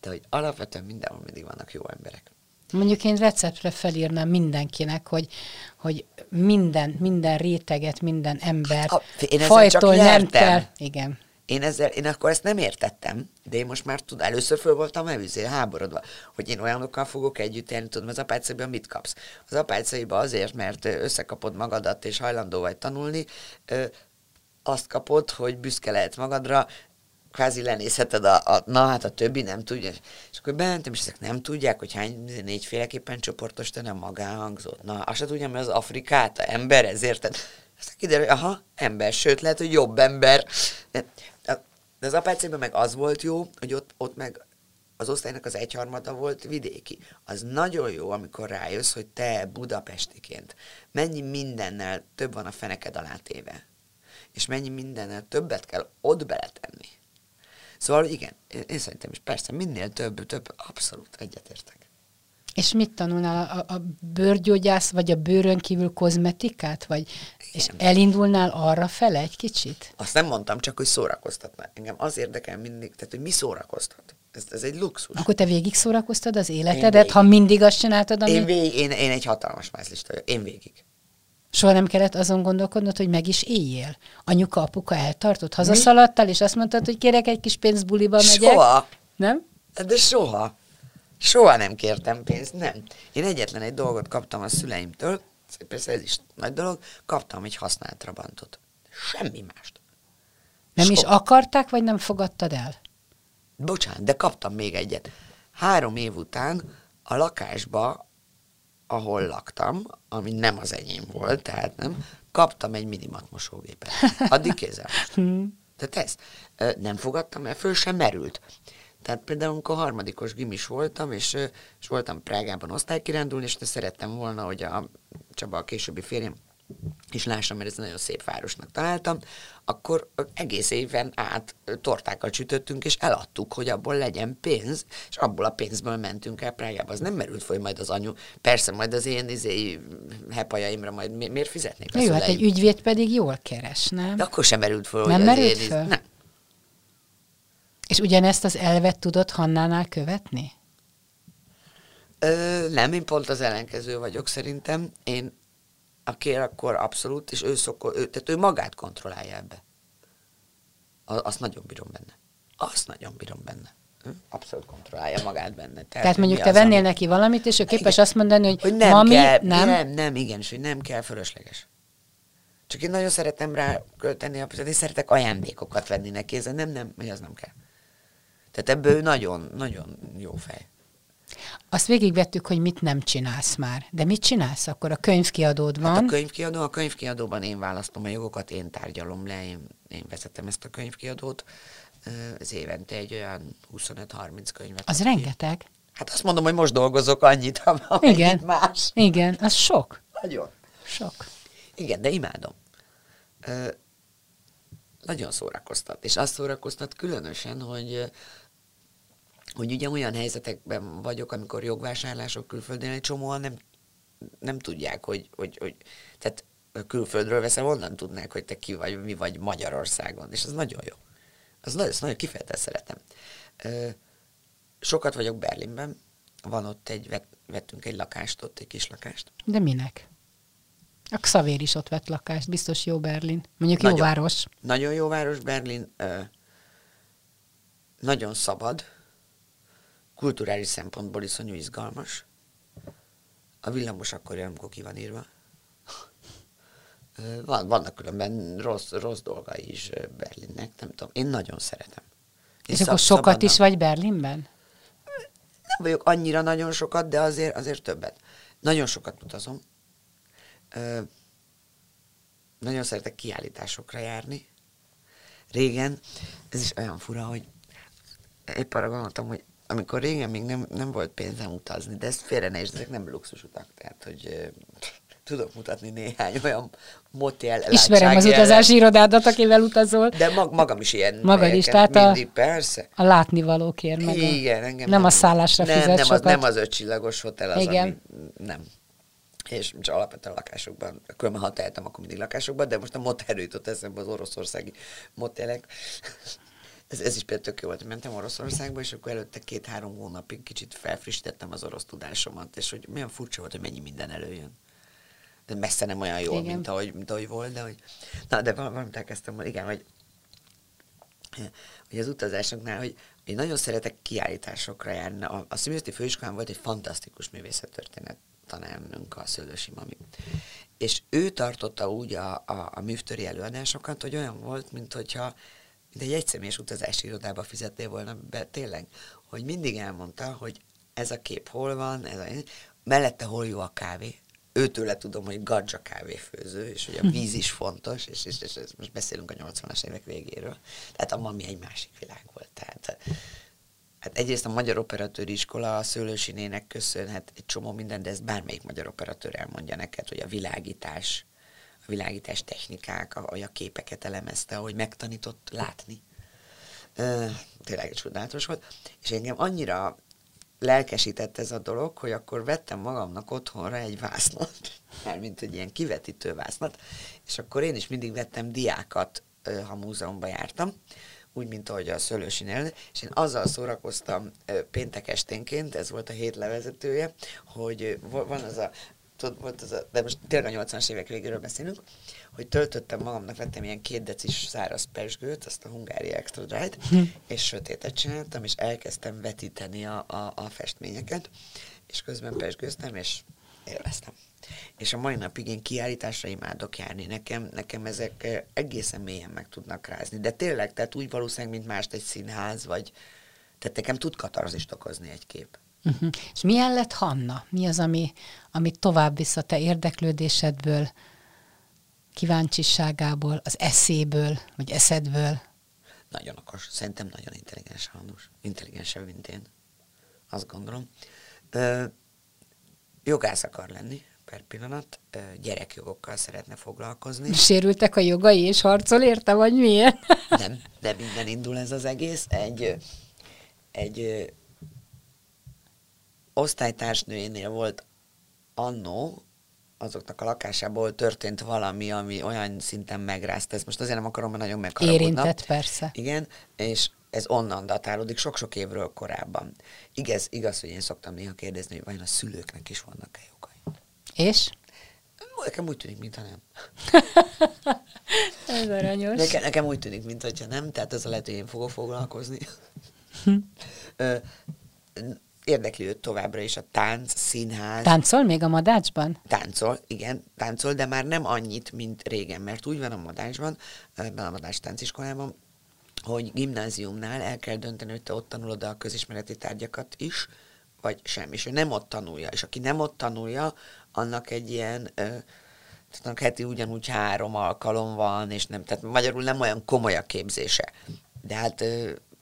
de hogy alapvetően mindenhol mindig vannak jó emberek. Mondjuk én receptre felírnám mindenkinek, hogy, hogy minden, minden réteget, minden embert a, én fajtól nem kell. Igen. én, ezzel, én akkor ezt nem értettem, de én most már tudom, először föl voltam elvizé, háborodva, hogy én olyanokkal fogok együtt élni, tudom, az apácaiban mit kapsz? Az apácaiban azért, mert összekapod magadat, és hajlandó vagy tanulni, azt kapod, hogy büszke lehet magadra, kvázi lenézheted a, a, na hát a többi nem tudja. És akkor bementem, és ezek nem tudják, hogy hány négyféleképpen csoportosítani a magánhangzót. Na, azt se tudja, mi az Afrikát, a ember, ezért. Aztán kiderül, hogy aha, ember, sőt, lehet, hogy jobb ember. De az apácében meg az volt jó, hogy ott, ott meg az osztálynak az egyharmada volt vidéki. Az nagyon jó, amikor rájössz, hogy te budapestiként mennyi mindennel több van a feneked alá. És mennyi mindennel többet kell ott beletenni. Szóval igen, én szerintem is persze minél több, több, abszolút egyetértek. És mit tanulnál? A, a bőrgyógyász, vagy a bőrön kívül kozmetikát? Vagy, és elindulnál arra fele egy kicsit? Azt nem mondtam, csak hogy szórakoztatna. Engem az érdekel mindig, tehát hogy mi szórakoztat. Ez, ez egy luxus. Akkor te végig szórakoztad az életedet, ha mindig azt csináltad, ami... Én, végig, én, én egy hatalmas mászlista vagyok. Én végig. Soha nem kellett azon gondolkodnod, hogy meg is éljél. Anyuka, apuka eltartott, hazaszaladtál, és azt mondtad, hogy kérek egy kis pénzt buliba megyek. Soha. Nem? De soha. Soha nem kértem pénzt, nem. Én egyetlen egy dolgot kaptam a szüleimtől, persze ez is nagy dolog, kaptam egy használt Trabantot. Semmi mást. Nem Soha. is akarták, vagy nem fogadtad el? Bocsánat, de kaptam még egyet. Három év után a lakásba, ahol laktam, ami nem az enyém volt, tehát nem, kaptam egy minimat mosógépet. Addig kézzel. Hmm. Tehát ezt nem fogadtam el, föl sem merült. Tehát például, amikor harmadikos gimis voltam, és, és voltam Prágában osztálykirándulni, és szerettem volna, hogy a Csaba, a későbbi férjem, és lássam, mert ez nagyon szép városnak találtam, akkor egész éven át tortákat sütöttünk, és eladtuk, hogy abból legyen pénz, és abból a pénzből mentünk el Prágába. Az nem merült hogy majd az anyu. Persze, majd az én izé, hepajaimra majd mi, miért fizetnék? Jó, hát egy ügyvéd pedig jól keres, nem? De akkor sem merült föl, nem hogy merült az én, föl? Nem. És ugyanezt az elvet tudod Hannánál követni? Ö, nem, én pont az ellenkező vagyok szerintem. Én a kér akkor abszolút, és ő, szokol, ő, tehát ő magát kontrollálja ebbe. Azt nagyon bírom benne. Azt nagyon bírom benne. Hm? Abszolút kontrollálja magát benne. Tehát, Tehát mondjuk te vennél ami... neki valamit, és ő képes igen, azt mondani, hogy, hogy nem mami, kell, nem? Nem, nem, igen, és hogy nem kell fölösleges. Csak én nagyon szeretem rá költeni, én szeretek ajándékokat venni neki, ez nem, nem, hogy az nem kell. Tehát ebből nagyon, nagyon jó fej. Azt végigvettük, hogy mit nem csinálsz már. De mit csinálsz? Akkor a könyvkiadód van. Hát a könyvkiadó, a könyvkiadóban én választom a jogokat, én tárgyalom le, én, én vezetem ezt a könyvkiadót. Ez évente egy olyan 25-30 könyvet. Az aki. rengeteg. Hát azt mondom, hogy most dolgozok annyit, amennyit Igen. más. Igen, az sok. Nagyon. Sok. Igen, de imádom. Ö, nagyon szórakoztat. És azt szórakoztat különösen, hogy hogy ugye olyan helyzetekben vagyok, amikor jogvásárlások külföldön, egy csomóan nem, nem tudják, hogy, hogy, hogy tehát külföldről veszem, onnan tudnák, hogy te ki vagy, mi vagy Magyarországon, és ez nagyon jó. Az nagyon, nagyon kifejezetten szeretem. Sokat vagyok Berlinben, van ott egy, vett, vettünk egy lakást, ott egy kis lakást. De minek? A Xavér is ott vett lakást, biztos jó Berlin. Mondjuk nagyon, jó város. Nagyon jó város Berlin, nagyon szabad, kulturális szempontból iszonyú izgalmas. A villamos akkor jön, amikor ki van írva. Van, vannak különben rossz, rossz dolgai is Berlinnek, nem tudom. Én nagyon szeretem. Én És akkor sokat is vagy Berlinben? Nem vagyok annyira nagyon sokat, de azért, azért többet. Nagyon sokat utazom. Ö, nagyon szeretek kiállításokra járni. Régen, ez is olyan fura, hogy épp arra gondoltam, hogy amikor régen még nem, nem volt pénzem utazni, de ezt félre ne ezek nem luxusutak, tehát hogy tudok mutatni néhány olyan motel Ismerem az utazási irodádat, akivel utazol. De mag, magam is ilyen Magad is, tehát mindig, a, persze. a látnivalókért meg Igen, engem nem, nem a szállásra nem, fizet nem, sokat. Az, nem az ötcsillagos hotel az, Igen. ami nem. És csak alapvetően lakásokban, különben ha tehetem, akkor mindig lakásokban, de most a motel jutott eszembe az oroszországi motelek ez, ez is például tök jó volt, mentem Oroszországba, és akkor előtte két-három hónapig kicsit felfrissítettem az orosz tudásomat, és hogy milyen furcsa volt, hogy mennyi minden előjön. De messze nem olyan jól, mint ahogy, mint ahogy volt, de hogy... Na, de valamit elkezdtem, igen, hogy hogy az utazásoknál, hogy én nagyon szeretek kiállításokra járni. A, a Szimőszti Főiskolán volt egy fantasztikus művészettörténet tanárnőnk, a Szőlősi Mami. És ő tartotta úgy a, a, a művtöri előadásokat, hogy olyan volt, mint hogyha mint egy egyszemélyes utazási irodába fizettél volna be, tényleg, hogy mindig elmondta, hogy ez a kép hol van, ez a, mellette hol jó a kávé. Őtőle tudom, hogy gadzsa kávéfőző, és hogy a víz is fontos, és, és, és, és most beszélünk a 80-as évek végéről. Tehát a mami egy másik világ volt. Tehát, hát egyrészt a Magyar Operatőri Iskola a Szőlősinének köszönhet egy csomó minden, de ezt bármelyik magyar operatőr elmondja neked, hogy a világítás, a világítás technikák, ahogy a képeket elemezte, ahogy megtanított látni. Uh, tényleg csodálatos volt. És engem annyira lelkesített ez a dolog, hogy akkor vettem magamnak otthonra egy vásznat, mint egy ilyen kivetítő vásznat, és akkor én is mindig vettem diákat, ha múzeumban jártam, úgy, mint ahogy a Szőlősinél, és én azzal szórakoztam péntek esténként, ez volt a hét levezetője, hogy van az a tudod, volt az a, de most tényleg a 80-as évek végéről beszélünk, hogy töltöttem magamnak, vettem ilyen két decis száraz pesgőt, azt a hungári extra dry hm. és sötétet csináltam, és elkezdtem vetíteni a, a, a festményeket, és közben pesgőztem, és élveztem. És a mai napig én kiállításra imádok járni. Nekem, nekem ezek eh, egészen mélyen meg tudnak rázni. De tényleg, tehát úgy valószínűleg, mint mást egy színház, vagy tehát nekem tud katarzist okozni egy kép. Uh-huh. És milyen lett Hanna? Mi az, ami, ami tovább visz a te érdeklődésedből, kíváncsiságából, az eszéből, vagy eszedből? Nagyon okos. Szerintem nagyon intelligens Hannus. Intelligensebb, mint én. Azt gondolom. Ö, jogász akar lenni per pillanat, ö, gyerekjogokkal szeretne foglalkozni. Sérültek a jogai, és harcol érte, vagy miért? Nem, de minden indul ez az egész. Egy, egy osztálytársnőjénél volt annó, azoknak a lakásából történt valami, ami olyan szinten megrázta. Ezt most azért nem akarom, mert nagyon megharagudna. Érintett, persze. Igen, és ez onnan datálódik sok-sok évről korábban. Igaz, igaz, hogy én szoktam néha kérdezni, hogy vajon a szülőknek is vannak-e jogai. És? Nekem úgy tűnik, mintha nem. ez aranyos. Nekem, nekem úgy tűnik, mintha nem, tehát ez a lehet, hogy én fogok foglalkozni. Hm érdekli őt továbbra is a tánc, színház. Táncol még a madácsban? Táncol, igen, táncol, de már nem annyit, mint régen, mert úgy van a madácsban, ebben a madács tánciskolában, hogy gimnáziumnál el kell dönteni, hogy te ott tanulod a közismereti tárgyakat is, vagy sem, és ő nem ott tanulja. És aki nem ott tanulja, annak egy ilyen, tehát heti ugyanúgy három alkalom van, és nem, tehát magyarul nem olyan komoly a képzése. De hát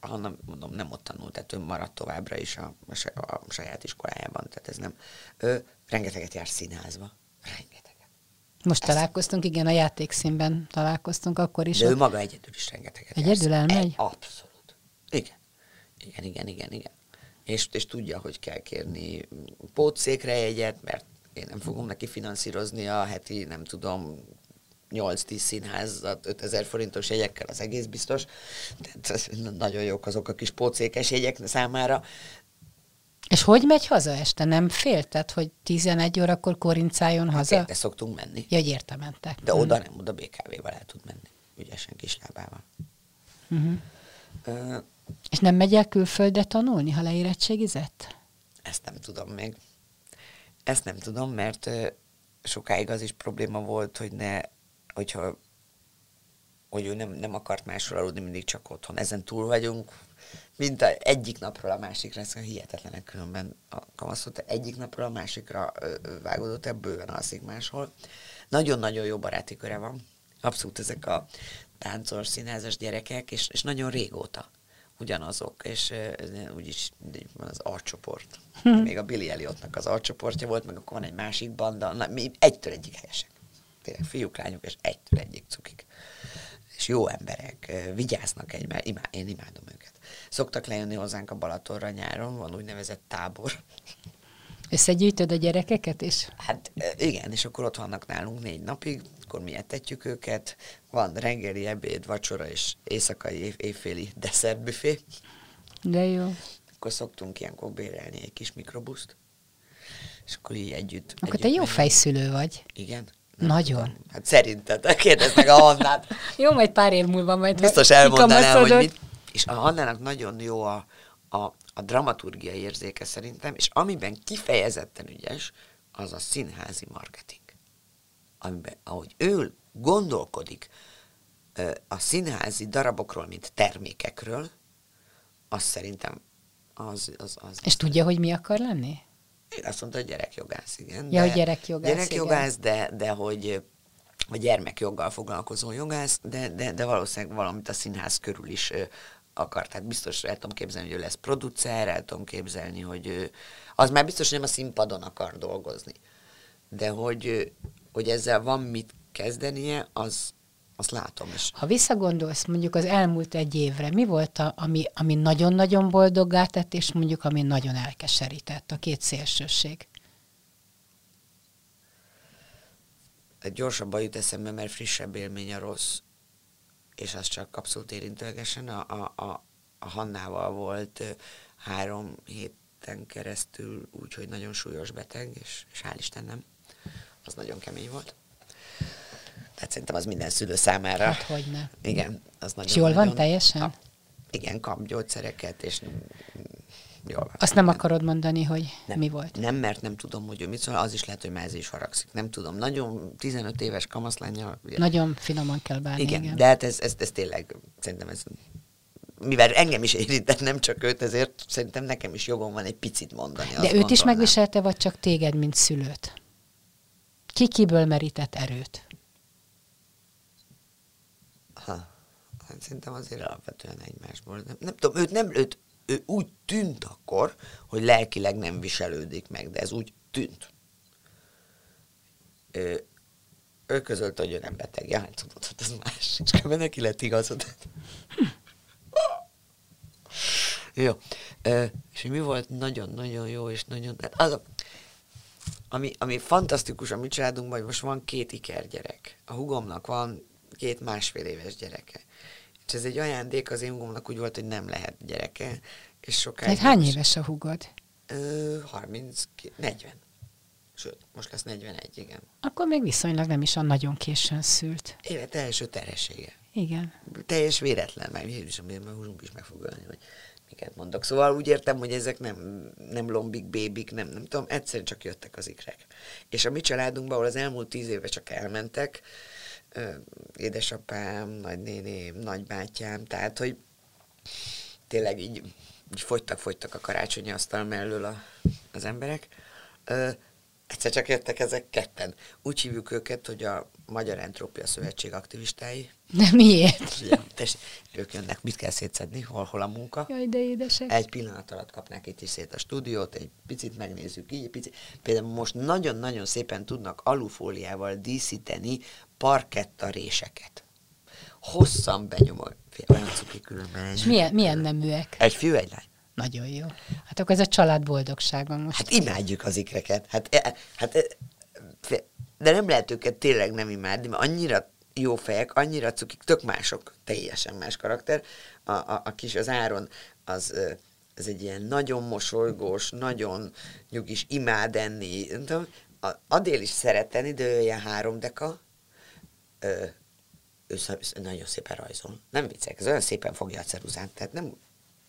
hanem mondom, nem ott tanult, tehát ő maradt továbbra is a, a, a saját iskolájában, tehát ez nem. Ő rengeteget jár színházba. Rengeteget. Most Ezt találkoztunk, igen, a játékszínben találkoztunk akkor is. De ő maga egyedül is rengeteget Egyedül jár. elmegy? E, abszolút. Igen. Igen, igen, igen, igen. És, és tudja, hogy kell kérni pótszékre jegyet, mert én nem fogom neki finanszírozni a heti, nem tudom, 8-10 színházat 5000 forintos jegyekkel, az egész biztos. Tehát nagyon jók azok a kis pócékes jegyek számára. És hogy megy haza este? Nem félted, hogy 11 órakor korincáljon hát haza? Hát szoktunk menni. Ja, hogy érte mentek. De oda nem, oda BKV-vel el tud menni. Ügyesen kislábával. Uh-huh. Uh, és nem megy el külföldre tanulni, ha leérettségizett? Ezt nem tudom még. Ezt nem tudom, mert sokáig az is probléma volt, hogy ne hogyha hogy ő nem, nem akart máshol aludni, mindig csak otthon. Ezen túl vagyunk, mint a, egyik napról a másikra, ez hihetetlenek különben a kamaszot, egyik napról a másikra vágódott, ebből bőven alszik máshol. Nagyon-nagyon jó baráti köre van. Abszolút ezek a táncos, színházas gyerekek, és, és nagyon régóta ugyanazok, és úgyis van az arcsoport. Hm. Még a Billy Elliottnak az arcsoportja volt, meg akkor van egy másik banda, na, mi egytől egyik helyesek tényleg fiúk, lányok, és egytől egyik cukik. És jó emberek, vigyáznak egymásra, imá, én imádom őket. Szoktak lejönni hozzánk a Balatonra nyáron, van úgynevezett tábor. Összegyűjtöd a gyerekeket is? Hát igen, és akkor ott vannak nálunk négy napig, akkor mi etetjük őket, van reggeli, ebéd, vacsora és éjszakai, év, évféli desszertbüfé. De jó. Akkor szoktunk ilyenkor bérelni egy kis mikrobuszt, és akkor így együtt. Akkor együtt te jó fejszülő vagy. Igen, Nagyon. Hát szerinted, kérdezd meg a Hannát. jó, majd pár év múlva majd Biztos elmondanám, hogy mit. És a Hannának nagyon jó a, a, a dramaturgiai érzéke szerintem, és amiben kifejezetten ügyes, az a színházi marketing. Amiben, ahogy ő gondolkodik a színházi darabokról, mint termékekről, az szerintem az... az, az és tudja, hogy mi akar lenni? Azt mondta, hogy gyerekjogász, igen. Ja, de, gyerekjogász, Gyerekjogász, de, de hogy a gyermekjoggal foglalkozó jogász, de, de, de valószínűleg valamit a színház körül is akar. Tehát biztos el tudom képzelni, hogy ő lesz producer, el tudom képzelni, hogy ő, az már biztos, hogy nem a színpadon akar dolgozni. De hogy, hogy ezzel van mit kezdenie, az, azt látom is. Ha visszagondolsz mondjuk az elmúlt egy évre, mi volt, a, ami, ami nagyon-nagyon boldoggá tett, és mondjuk ami nagyon elkeserített, a két szélsőség? Gyorsabban jut eszembe, mert frissebb élmény a rossz, és az csak abszolút érintőlegesen. A, a, a, a Hannával volt három héten keresztül, úgyhogy nagyon súlyos beteg, és, és hál' Istennem, az nagyon kemény volt. Tehát szerintem az minden szülő számára. Hát hogy ne. Igen, az nagyon És jól nagyon, van teljesen? A, igen, kap gyógyszereket, és jól van. Azt nem akarod mondani, hogy nem, mi volt? Nem, mert nem tudom, hogy ő mit szól, az is lehet, hogy már ez is haragszik. Nem tudom, nagyon 15 éves kamaszlánya. Nagyon finoman kell bánni. Igen, igen. de hát ez, ez, ez tényleg, szerintem ez mivel engem is érintett, nem csak őt, ezért szerintem nekem is jogom van egy picit mondani. De őt gondolnám. is megviselte, vagy csak téged, mint szülőt? Ki kiből merített erőt? Ha, hát szerintem azért alapvetően egymásból. Nem, nem tudom, őt nem, őt, ő úgy tűnt akkor, hogy lelkileg nem viselődik meg, de ez úgy tűnt. Ő, ő közölte, hogy ő nem beteg. Ja, hát tudod, hogy ez más. És közben neki lett igazod. jó. Ö, és mi volt nagyon-nagyon jó, és nagyon... Hát az a, ami, ami fantasztikus a mi családunkban, hogy most van két ikergyerek. A hugomnak van két másfél éves gyereke. És ez egy ajándék, az én hugomnak úgy volt, hogy nem lehet gyereke. És sokáig... Tehát hány éves a hugod? Ö, 30, 40. Sőt, most lesz 41, igen. Akkor még viszonylag nem is a nagyon későn szült. Élet első terhessége. Igen. Teljes véletlen, mert is, mert húzunk is meg fog ölni, hogy miket mondok. Szóval úgy értem, hogy ezek nem, nem lombik, bébik, nem, nem tudom, egyszerűen csak jöttek az ikrek. És a mi családunkban, ahol az elmúlt tíz éve csak elmentek, édesapám, nagynéném, nagybátyám, tehát, hogy tényleg így, így fogytak, fogytak a karácsonyi asztal mellől a, az emberek. Ö, egyszer csak jöttek ezek ketten. Úgy hívjuk őket, hogy a Magyar Entrópia Szövetség aktivistái. De miért? Ja, tess, ők jönnek, mit kell szétszedni, hol, hol a munka. Jaj, de édesek. Egy pillanat alatt kapnák itt is szét a stúdiót, egy picit megnézzük így, picit. Például most nagyon-nagyon szépen tudnak alufóliával díszíteni parketta réseket. Hosszan benyomol. Olyan cuki különben. És milyen, milyen neműek? Egy fiú, egy lány. Nagyon jó. Hát akkor ez a család boldogsága most. Hát imádjuk az ikreket. Hát, e, hát, e, de nem lehet őket tényleg nem imádni, mert annyira jó fejek, annyira cukik, tök mások, teljesen más karakter. A, a, a kis, az Áron, az, az egy ilyen nagyon mosolygós, nagyon nyugis, imád enni. tudom, a Adél is szeret enni, de ő ilyen három deka. Ö, ő nagyon szépen rajzol. Nem viccek, ez olyan szépen fogja a ceruzát, tehát nem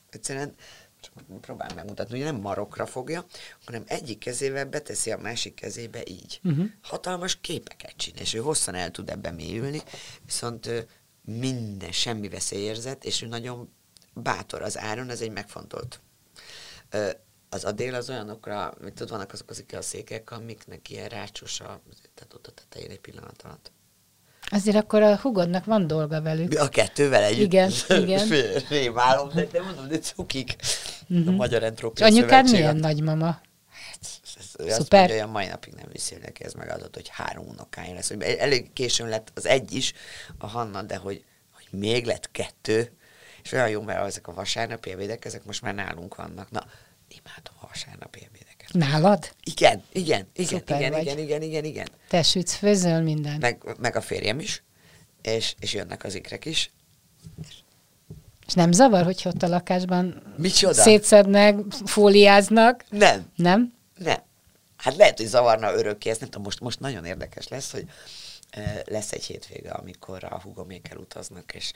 egyszerűen csak próbál megmutatni, hogy nem marokra fogja, hanem egyik kezével beteszi a másik kezébe így. Uh-huh. Hatalmas képeket csinál, és ő hosszan el tud ebben mélyülni, viszont minden, semmi veszélyérzet, és ő nagyon bátor az áron, ez egy megfontolt. Az adél az olyanokra, mit tudod, vannak azok az a székek, amiknek ilyen rácsos a, tehát ott a tetején egy pillanat alatt. Azért akkor a hugodnak van dolga velük. A kettővel együtt. Igen, igen. Rémálom, de, de mondom, de cukik. Uh-huh. A Magyar Entrópia anyukád milyen nagymama? Hát, Szuper. Azt mondja, mai napig nem viszi neki, ez megadott, hogy három unokája lesz. Elég későn lett az egy is, a Hanna, de hogy, hogy még lett kettő, és olyan jó, mert ezek a vasárnapi ebédek, ezek most már nálunk vannak. Na, imádom a vasárnapi ebédeket. Nálad? Igen, igen, igen, Szuper igen, vagy. igen, igen, igen, igen. Te sütsz, főzöl minden. Meg, meg a férjem is, és, és jönnek az ikrek is. És nem zavar, hogy ott a lakásban Micsoda? szétszednek, fóliáznak? Nem. Nem? Nem. Hát lehet, hogy zavarna örökké, ezt nem tudom, most, most nagyon érdekes lesz, hogy lesz egy hétvége, amikor a hugomékkel utaznak, és,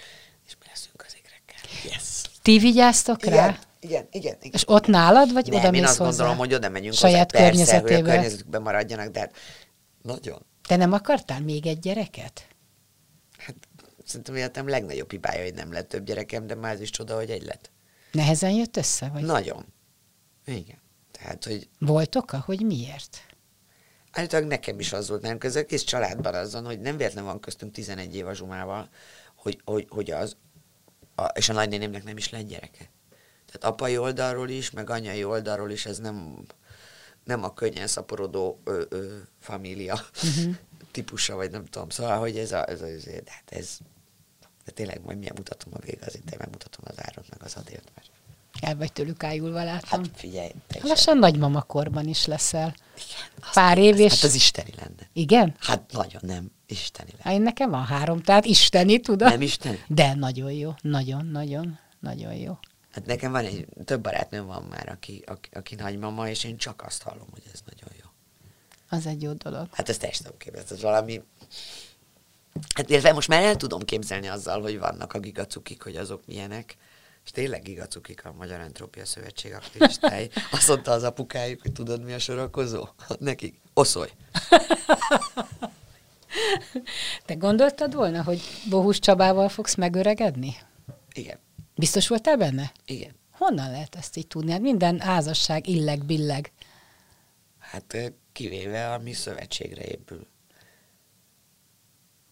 és mi leszünk az égrekkel. Yes! Ti vigyáztok igen, rá? Igen, igen, igen. És ott nálad, vagy nem, oda én azt hozzá? gondolom, hogy oda megyünk Saját hozzá, persze, hogy a környezetükben maradjanak, de hát nagyon. Te nem akartál még egy gyereket? Hát szerintem életem legnagyobb hibája, hogy nem lett több gyerekem, de már ez is csoda, hogy egy lett. Nehezen jött össze? Vagy Nagyon. Igen. Tehát, hogy Volt oka, hogy miért? állítólag nekem is az volt, nem közök, egész családban azon, hogy nem véletlen van köztünk 11 év a Zsumával, hogy, hogy, hogy az, a, és a nagynénémnek nem is lett gyereke. Tehát apai oldalról is, meg anyai oldalról is ez nem, nem a könnyen szaporodó ö, ö, família uh-huh. típusa, vagy nem tudom. Szóval, hogy ez a, ez a, ez, de hát ez, de tényleg majd milyen mutatom a végazit, én megmutatom az árat, meg az adért. Mert, El vagy tőlük ájulva, látom. hát figyelj, te is Lassan nagymama korban is leszel. Igen, Pár év és... Hát az isteni lenne. Igen? Hát nagyon nem, isteni lenne. Hát én nekem van három, tehát isteni, tudod? Nem isteni? De nagyon jó, nagyon, nagyon, nagyon jó. Hát nekem van egy, több barátnőm van már, aki, aki, aki nagymama, és én csak azt hallom, hogy ez nagyon jó. Az egy jó dolog. Hát ez teljesen nem képzelt, ez valami... Hát illetve most már el tudom képzelni azzal, hogy vannak a gigacukik, hogy azok milyenek. És tényleg gigacukik a Magyar Entrópia Szövetség aktivistái. Azt mondta az apukájuk, hogy tudod mi a sorakozó? Nekik oszolj. Te gondoltad volna, hogy Bohus Csabával fogsz megöregedni? Igen, Biztos voltál benne? igen. Honnan lehet ezt így tudni? Hát minden házasság illeg-billeg. Hát ö, kivéve a mi szövetségre épül.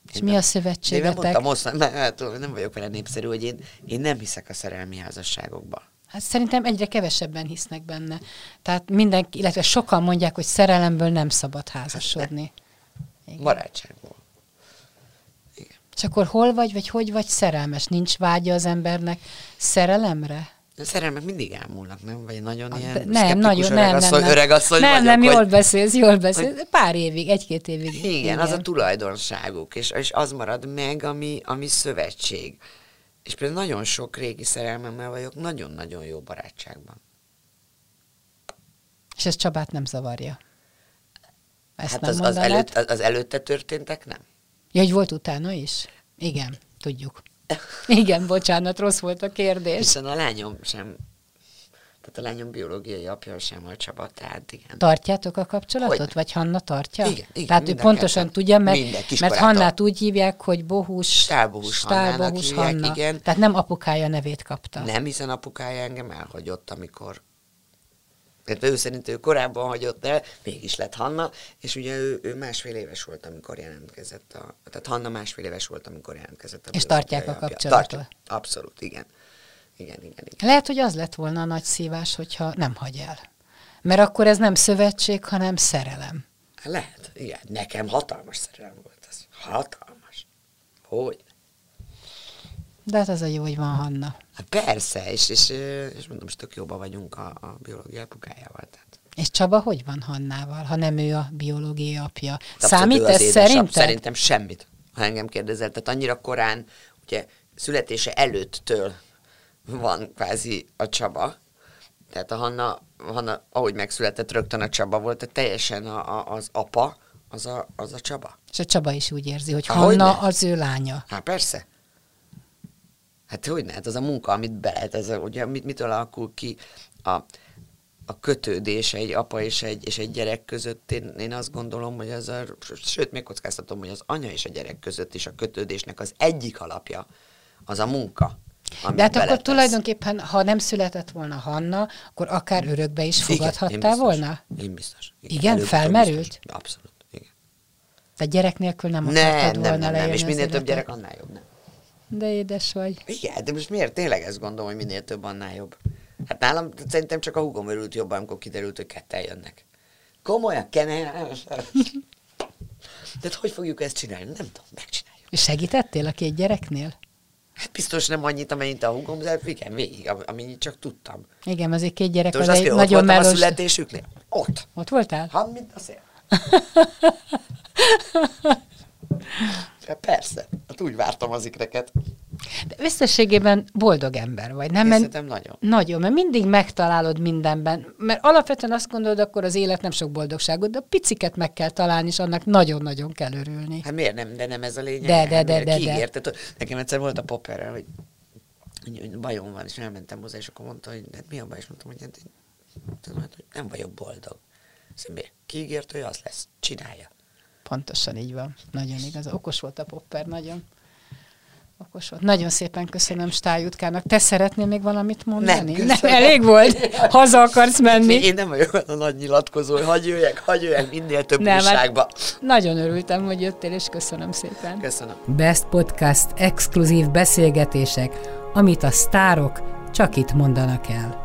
És Én mi nem- a szövetségetek? Én mondtam, most, nem, hát, nem vagyok vele népszerű, hogy én, én nem hiszek a szerelmi házasságokba. Hát szerintem egyre kevesebben hisznek benne. Tehát mindenki, illetve sokan mondják, hogy szerelemből nem szabad házasodni. Igen. Barátságból. És akkor hol vagy, vagy hogy vagy szerelmes? Nincs vágya az embernek szerelemre? A szerelmek mindig elmúlnak, nem? Vagy nagyon ilyen De szkeptikus nem, nagyon, nem, nem, öregasszony, nem. öregasszony nem, vagyok, nem, hogy- jól beszélsz, jól beszélsz. Pár évig, egy-két évig. Igen, igen, az a tulajdonságuk, és, és az marad meg, ami, ami szövetség. És például nagyon sok régi szerelmemmel vagyok, nagyon-nagyon jó barátságban. És ez Csabát nem zavarja. Ezt hát nem az, az, előtt, az, az előtte történtek, nem? Ja, hogy volt utána is? Igen, tudjuk. Igen, bocsánat, rossz volt a kérdés. Hiszen a lányom sem, tehát a lányom biológiai apja sem a Csaba, tehát igen. Tartjátok a kapcsolatot? Hogyne. Vagy Hanna tartja? Igen, igen, Tehát ő pontosan ketten. tudja, mert, mert. Hannát úgy hívják, hogy Bohus, Stálbohus Stálbohus hívják, Hanna. igen. Tehát nem apukája nevét kapta. Nem, hiszen apukája engem elhagyott, amikor tehát ő szerint ő korábban hagyott el, mégis lett Hanna, és ugye ő, ő másfél éves volt, amikor jelentkezett a... Tehát Hanna másfél éves volt, amikor jelentkezett a És tartják a kapcsolatot? Abszolút, igen. Igen, igen, igen. Lehet, hogy az lett volna a nagy szívás, hogyha nem hagy el. Mert akkor ez nem szövetség, hanem szerelem. Lehet, igen. Nekem hatalmas szerelem volt ez. Hatalmas. Hogy? De hát az a jó, hogy van Hanna. Hát persze, és, és, és mondom, most tök jóban vagyunk a, a biológiai apukájával. Tehát. És Csaba hogy van Hannával, ha nem ő a biológiai apja? Abszolút Számít ez édesap. szerinted? Szerintem semmit, ha engem kérdezel. Tehát annyira korán, ugye születése előttől van kvázi a Csaba. Tehát a Hanna, Hanna ahogy megszületett, rögtön a Csaba volt, tehát teljesen a, a, az apa, az a, az a Csaba. És a Csaba is úgy érzi, hogy Há, Hanna hogyne? az ő lánya. Hát persze. Hát hogy ne? Hát az a munka, amit bele, ez a, ugye mit, mitől alakul ki a, a kötődés egy apa és egy, és egy gyerek között, én, én azt gondolom, hogy az a, sőt, még kockáztatom, hogy az anya és a gyerek között is a kötődésnek az egyik alapja, az a munka. De hát akkor beletesz. tulajdonképpen, ha nem született volna Hanna, akkor akár örökbe is Igen, én fogadhattál biztos. volna? Én biztos. Igen? Előbb-utóbb Felmerült? biztos. Abszolút, igen. De gyerek nélkül nem Nem, akartad nem, volna nem, nem, leélni és minél több gyerek, annál jobb, nem. De édes vagy. Igen, de most miért tényleg ezt gondolom, hogy minél több, annál jobb? Hát nálam szerintem csak a húgom örült jobban, amikor kiderült, hogy ketten jönnek. Komolyan, kennen. Tehát hogy fogjuk ezt csinálni? Nem tudom, megcsináljuk. És segítettél a két gyereknél? Hát biztos nem annyit, amennyit a húgom, de igen, végig, am- amennyit csak tudtam. Igen, azért két gyerek De az egy kell, ott nagyon voltam a melós... születésüknél? Ott. Ott voltál? Ha, mint a szél. Ja, persze. Hát úgy vártam az ikreket. De összességében boldog ember vagy, nem? Én mert nagyon. Nagyon, mert mindig megtalálod mindenben. Mert alapvetően azt gondolod, akkor az élet nem sok boldogságot, de a piciket meg kell találni, és annak nagyon-nagyon kell örülni. Hát miért nem? De nem ez a lényeg. De, de, de, de, de. de. Nekem egyszer volt a popperrel, hogy, hogy bajom van, és elmentem hozzá, és akkor mondta, hogy hát mi a baj, és mondtam, hogy, hát, hogy nem vagyok boldog. Szóval miért? Kiígért, hogy az lesz. Csinálja. Pontosan így van. Nagyon igaz. Okos volt a popper, nagyon. Okos volt. Nagyon szépen köszönöm Stájutkának. Te szeretnél még valamit mondani? Nem, nem elég volt. Haza akarsz menni. Én nem vagyok a nagy nyilatkozó, hogy hagyj jöjjek, hagyj jöjjek minél több nem, hát újságba. Hát nagyon örültem, hogy jöttél, és köszönöm szépen. Köszönöm. Best Podcast exkluzív beszélgetések, amit a sztárok csak itt mondanak el.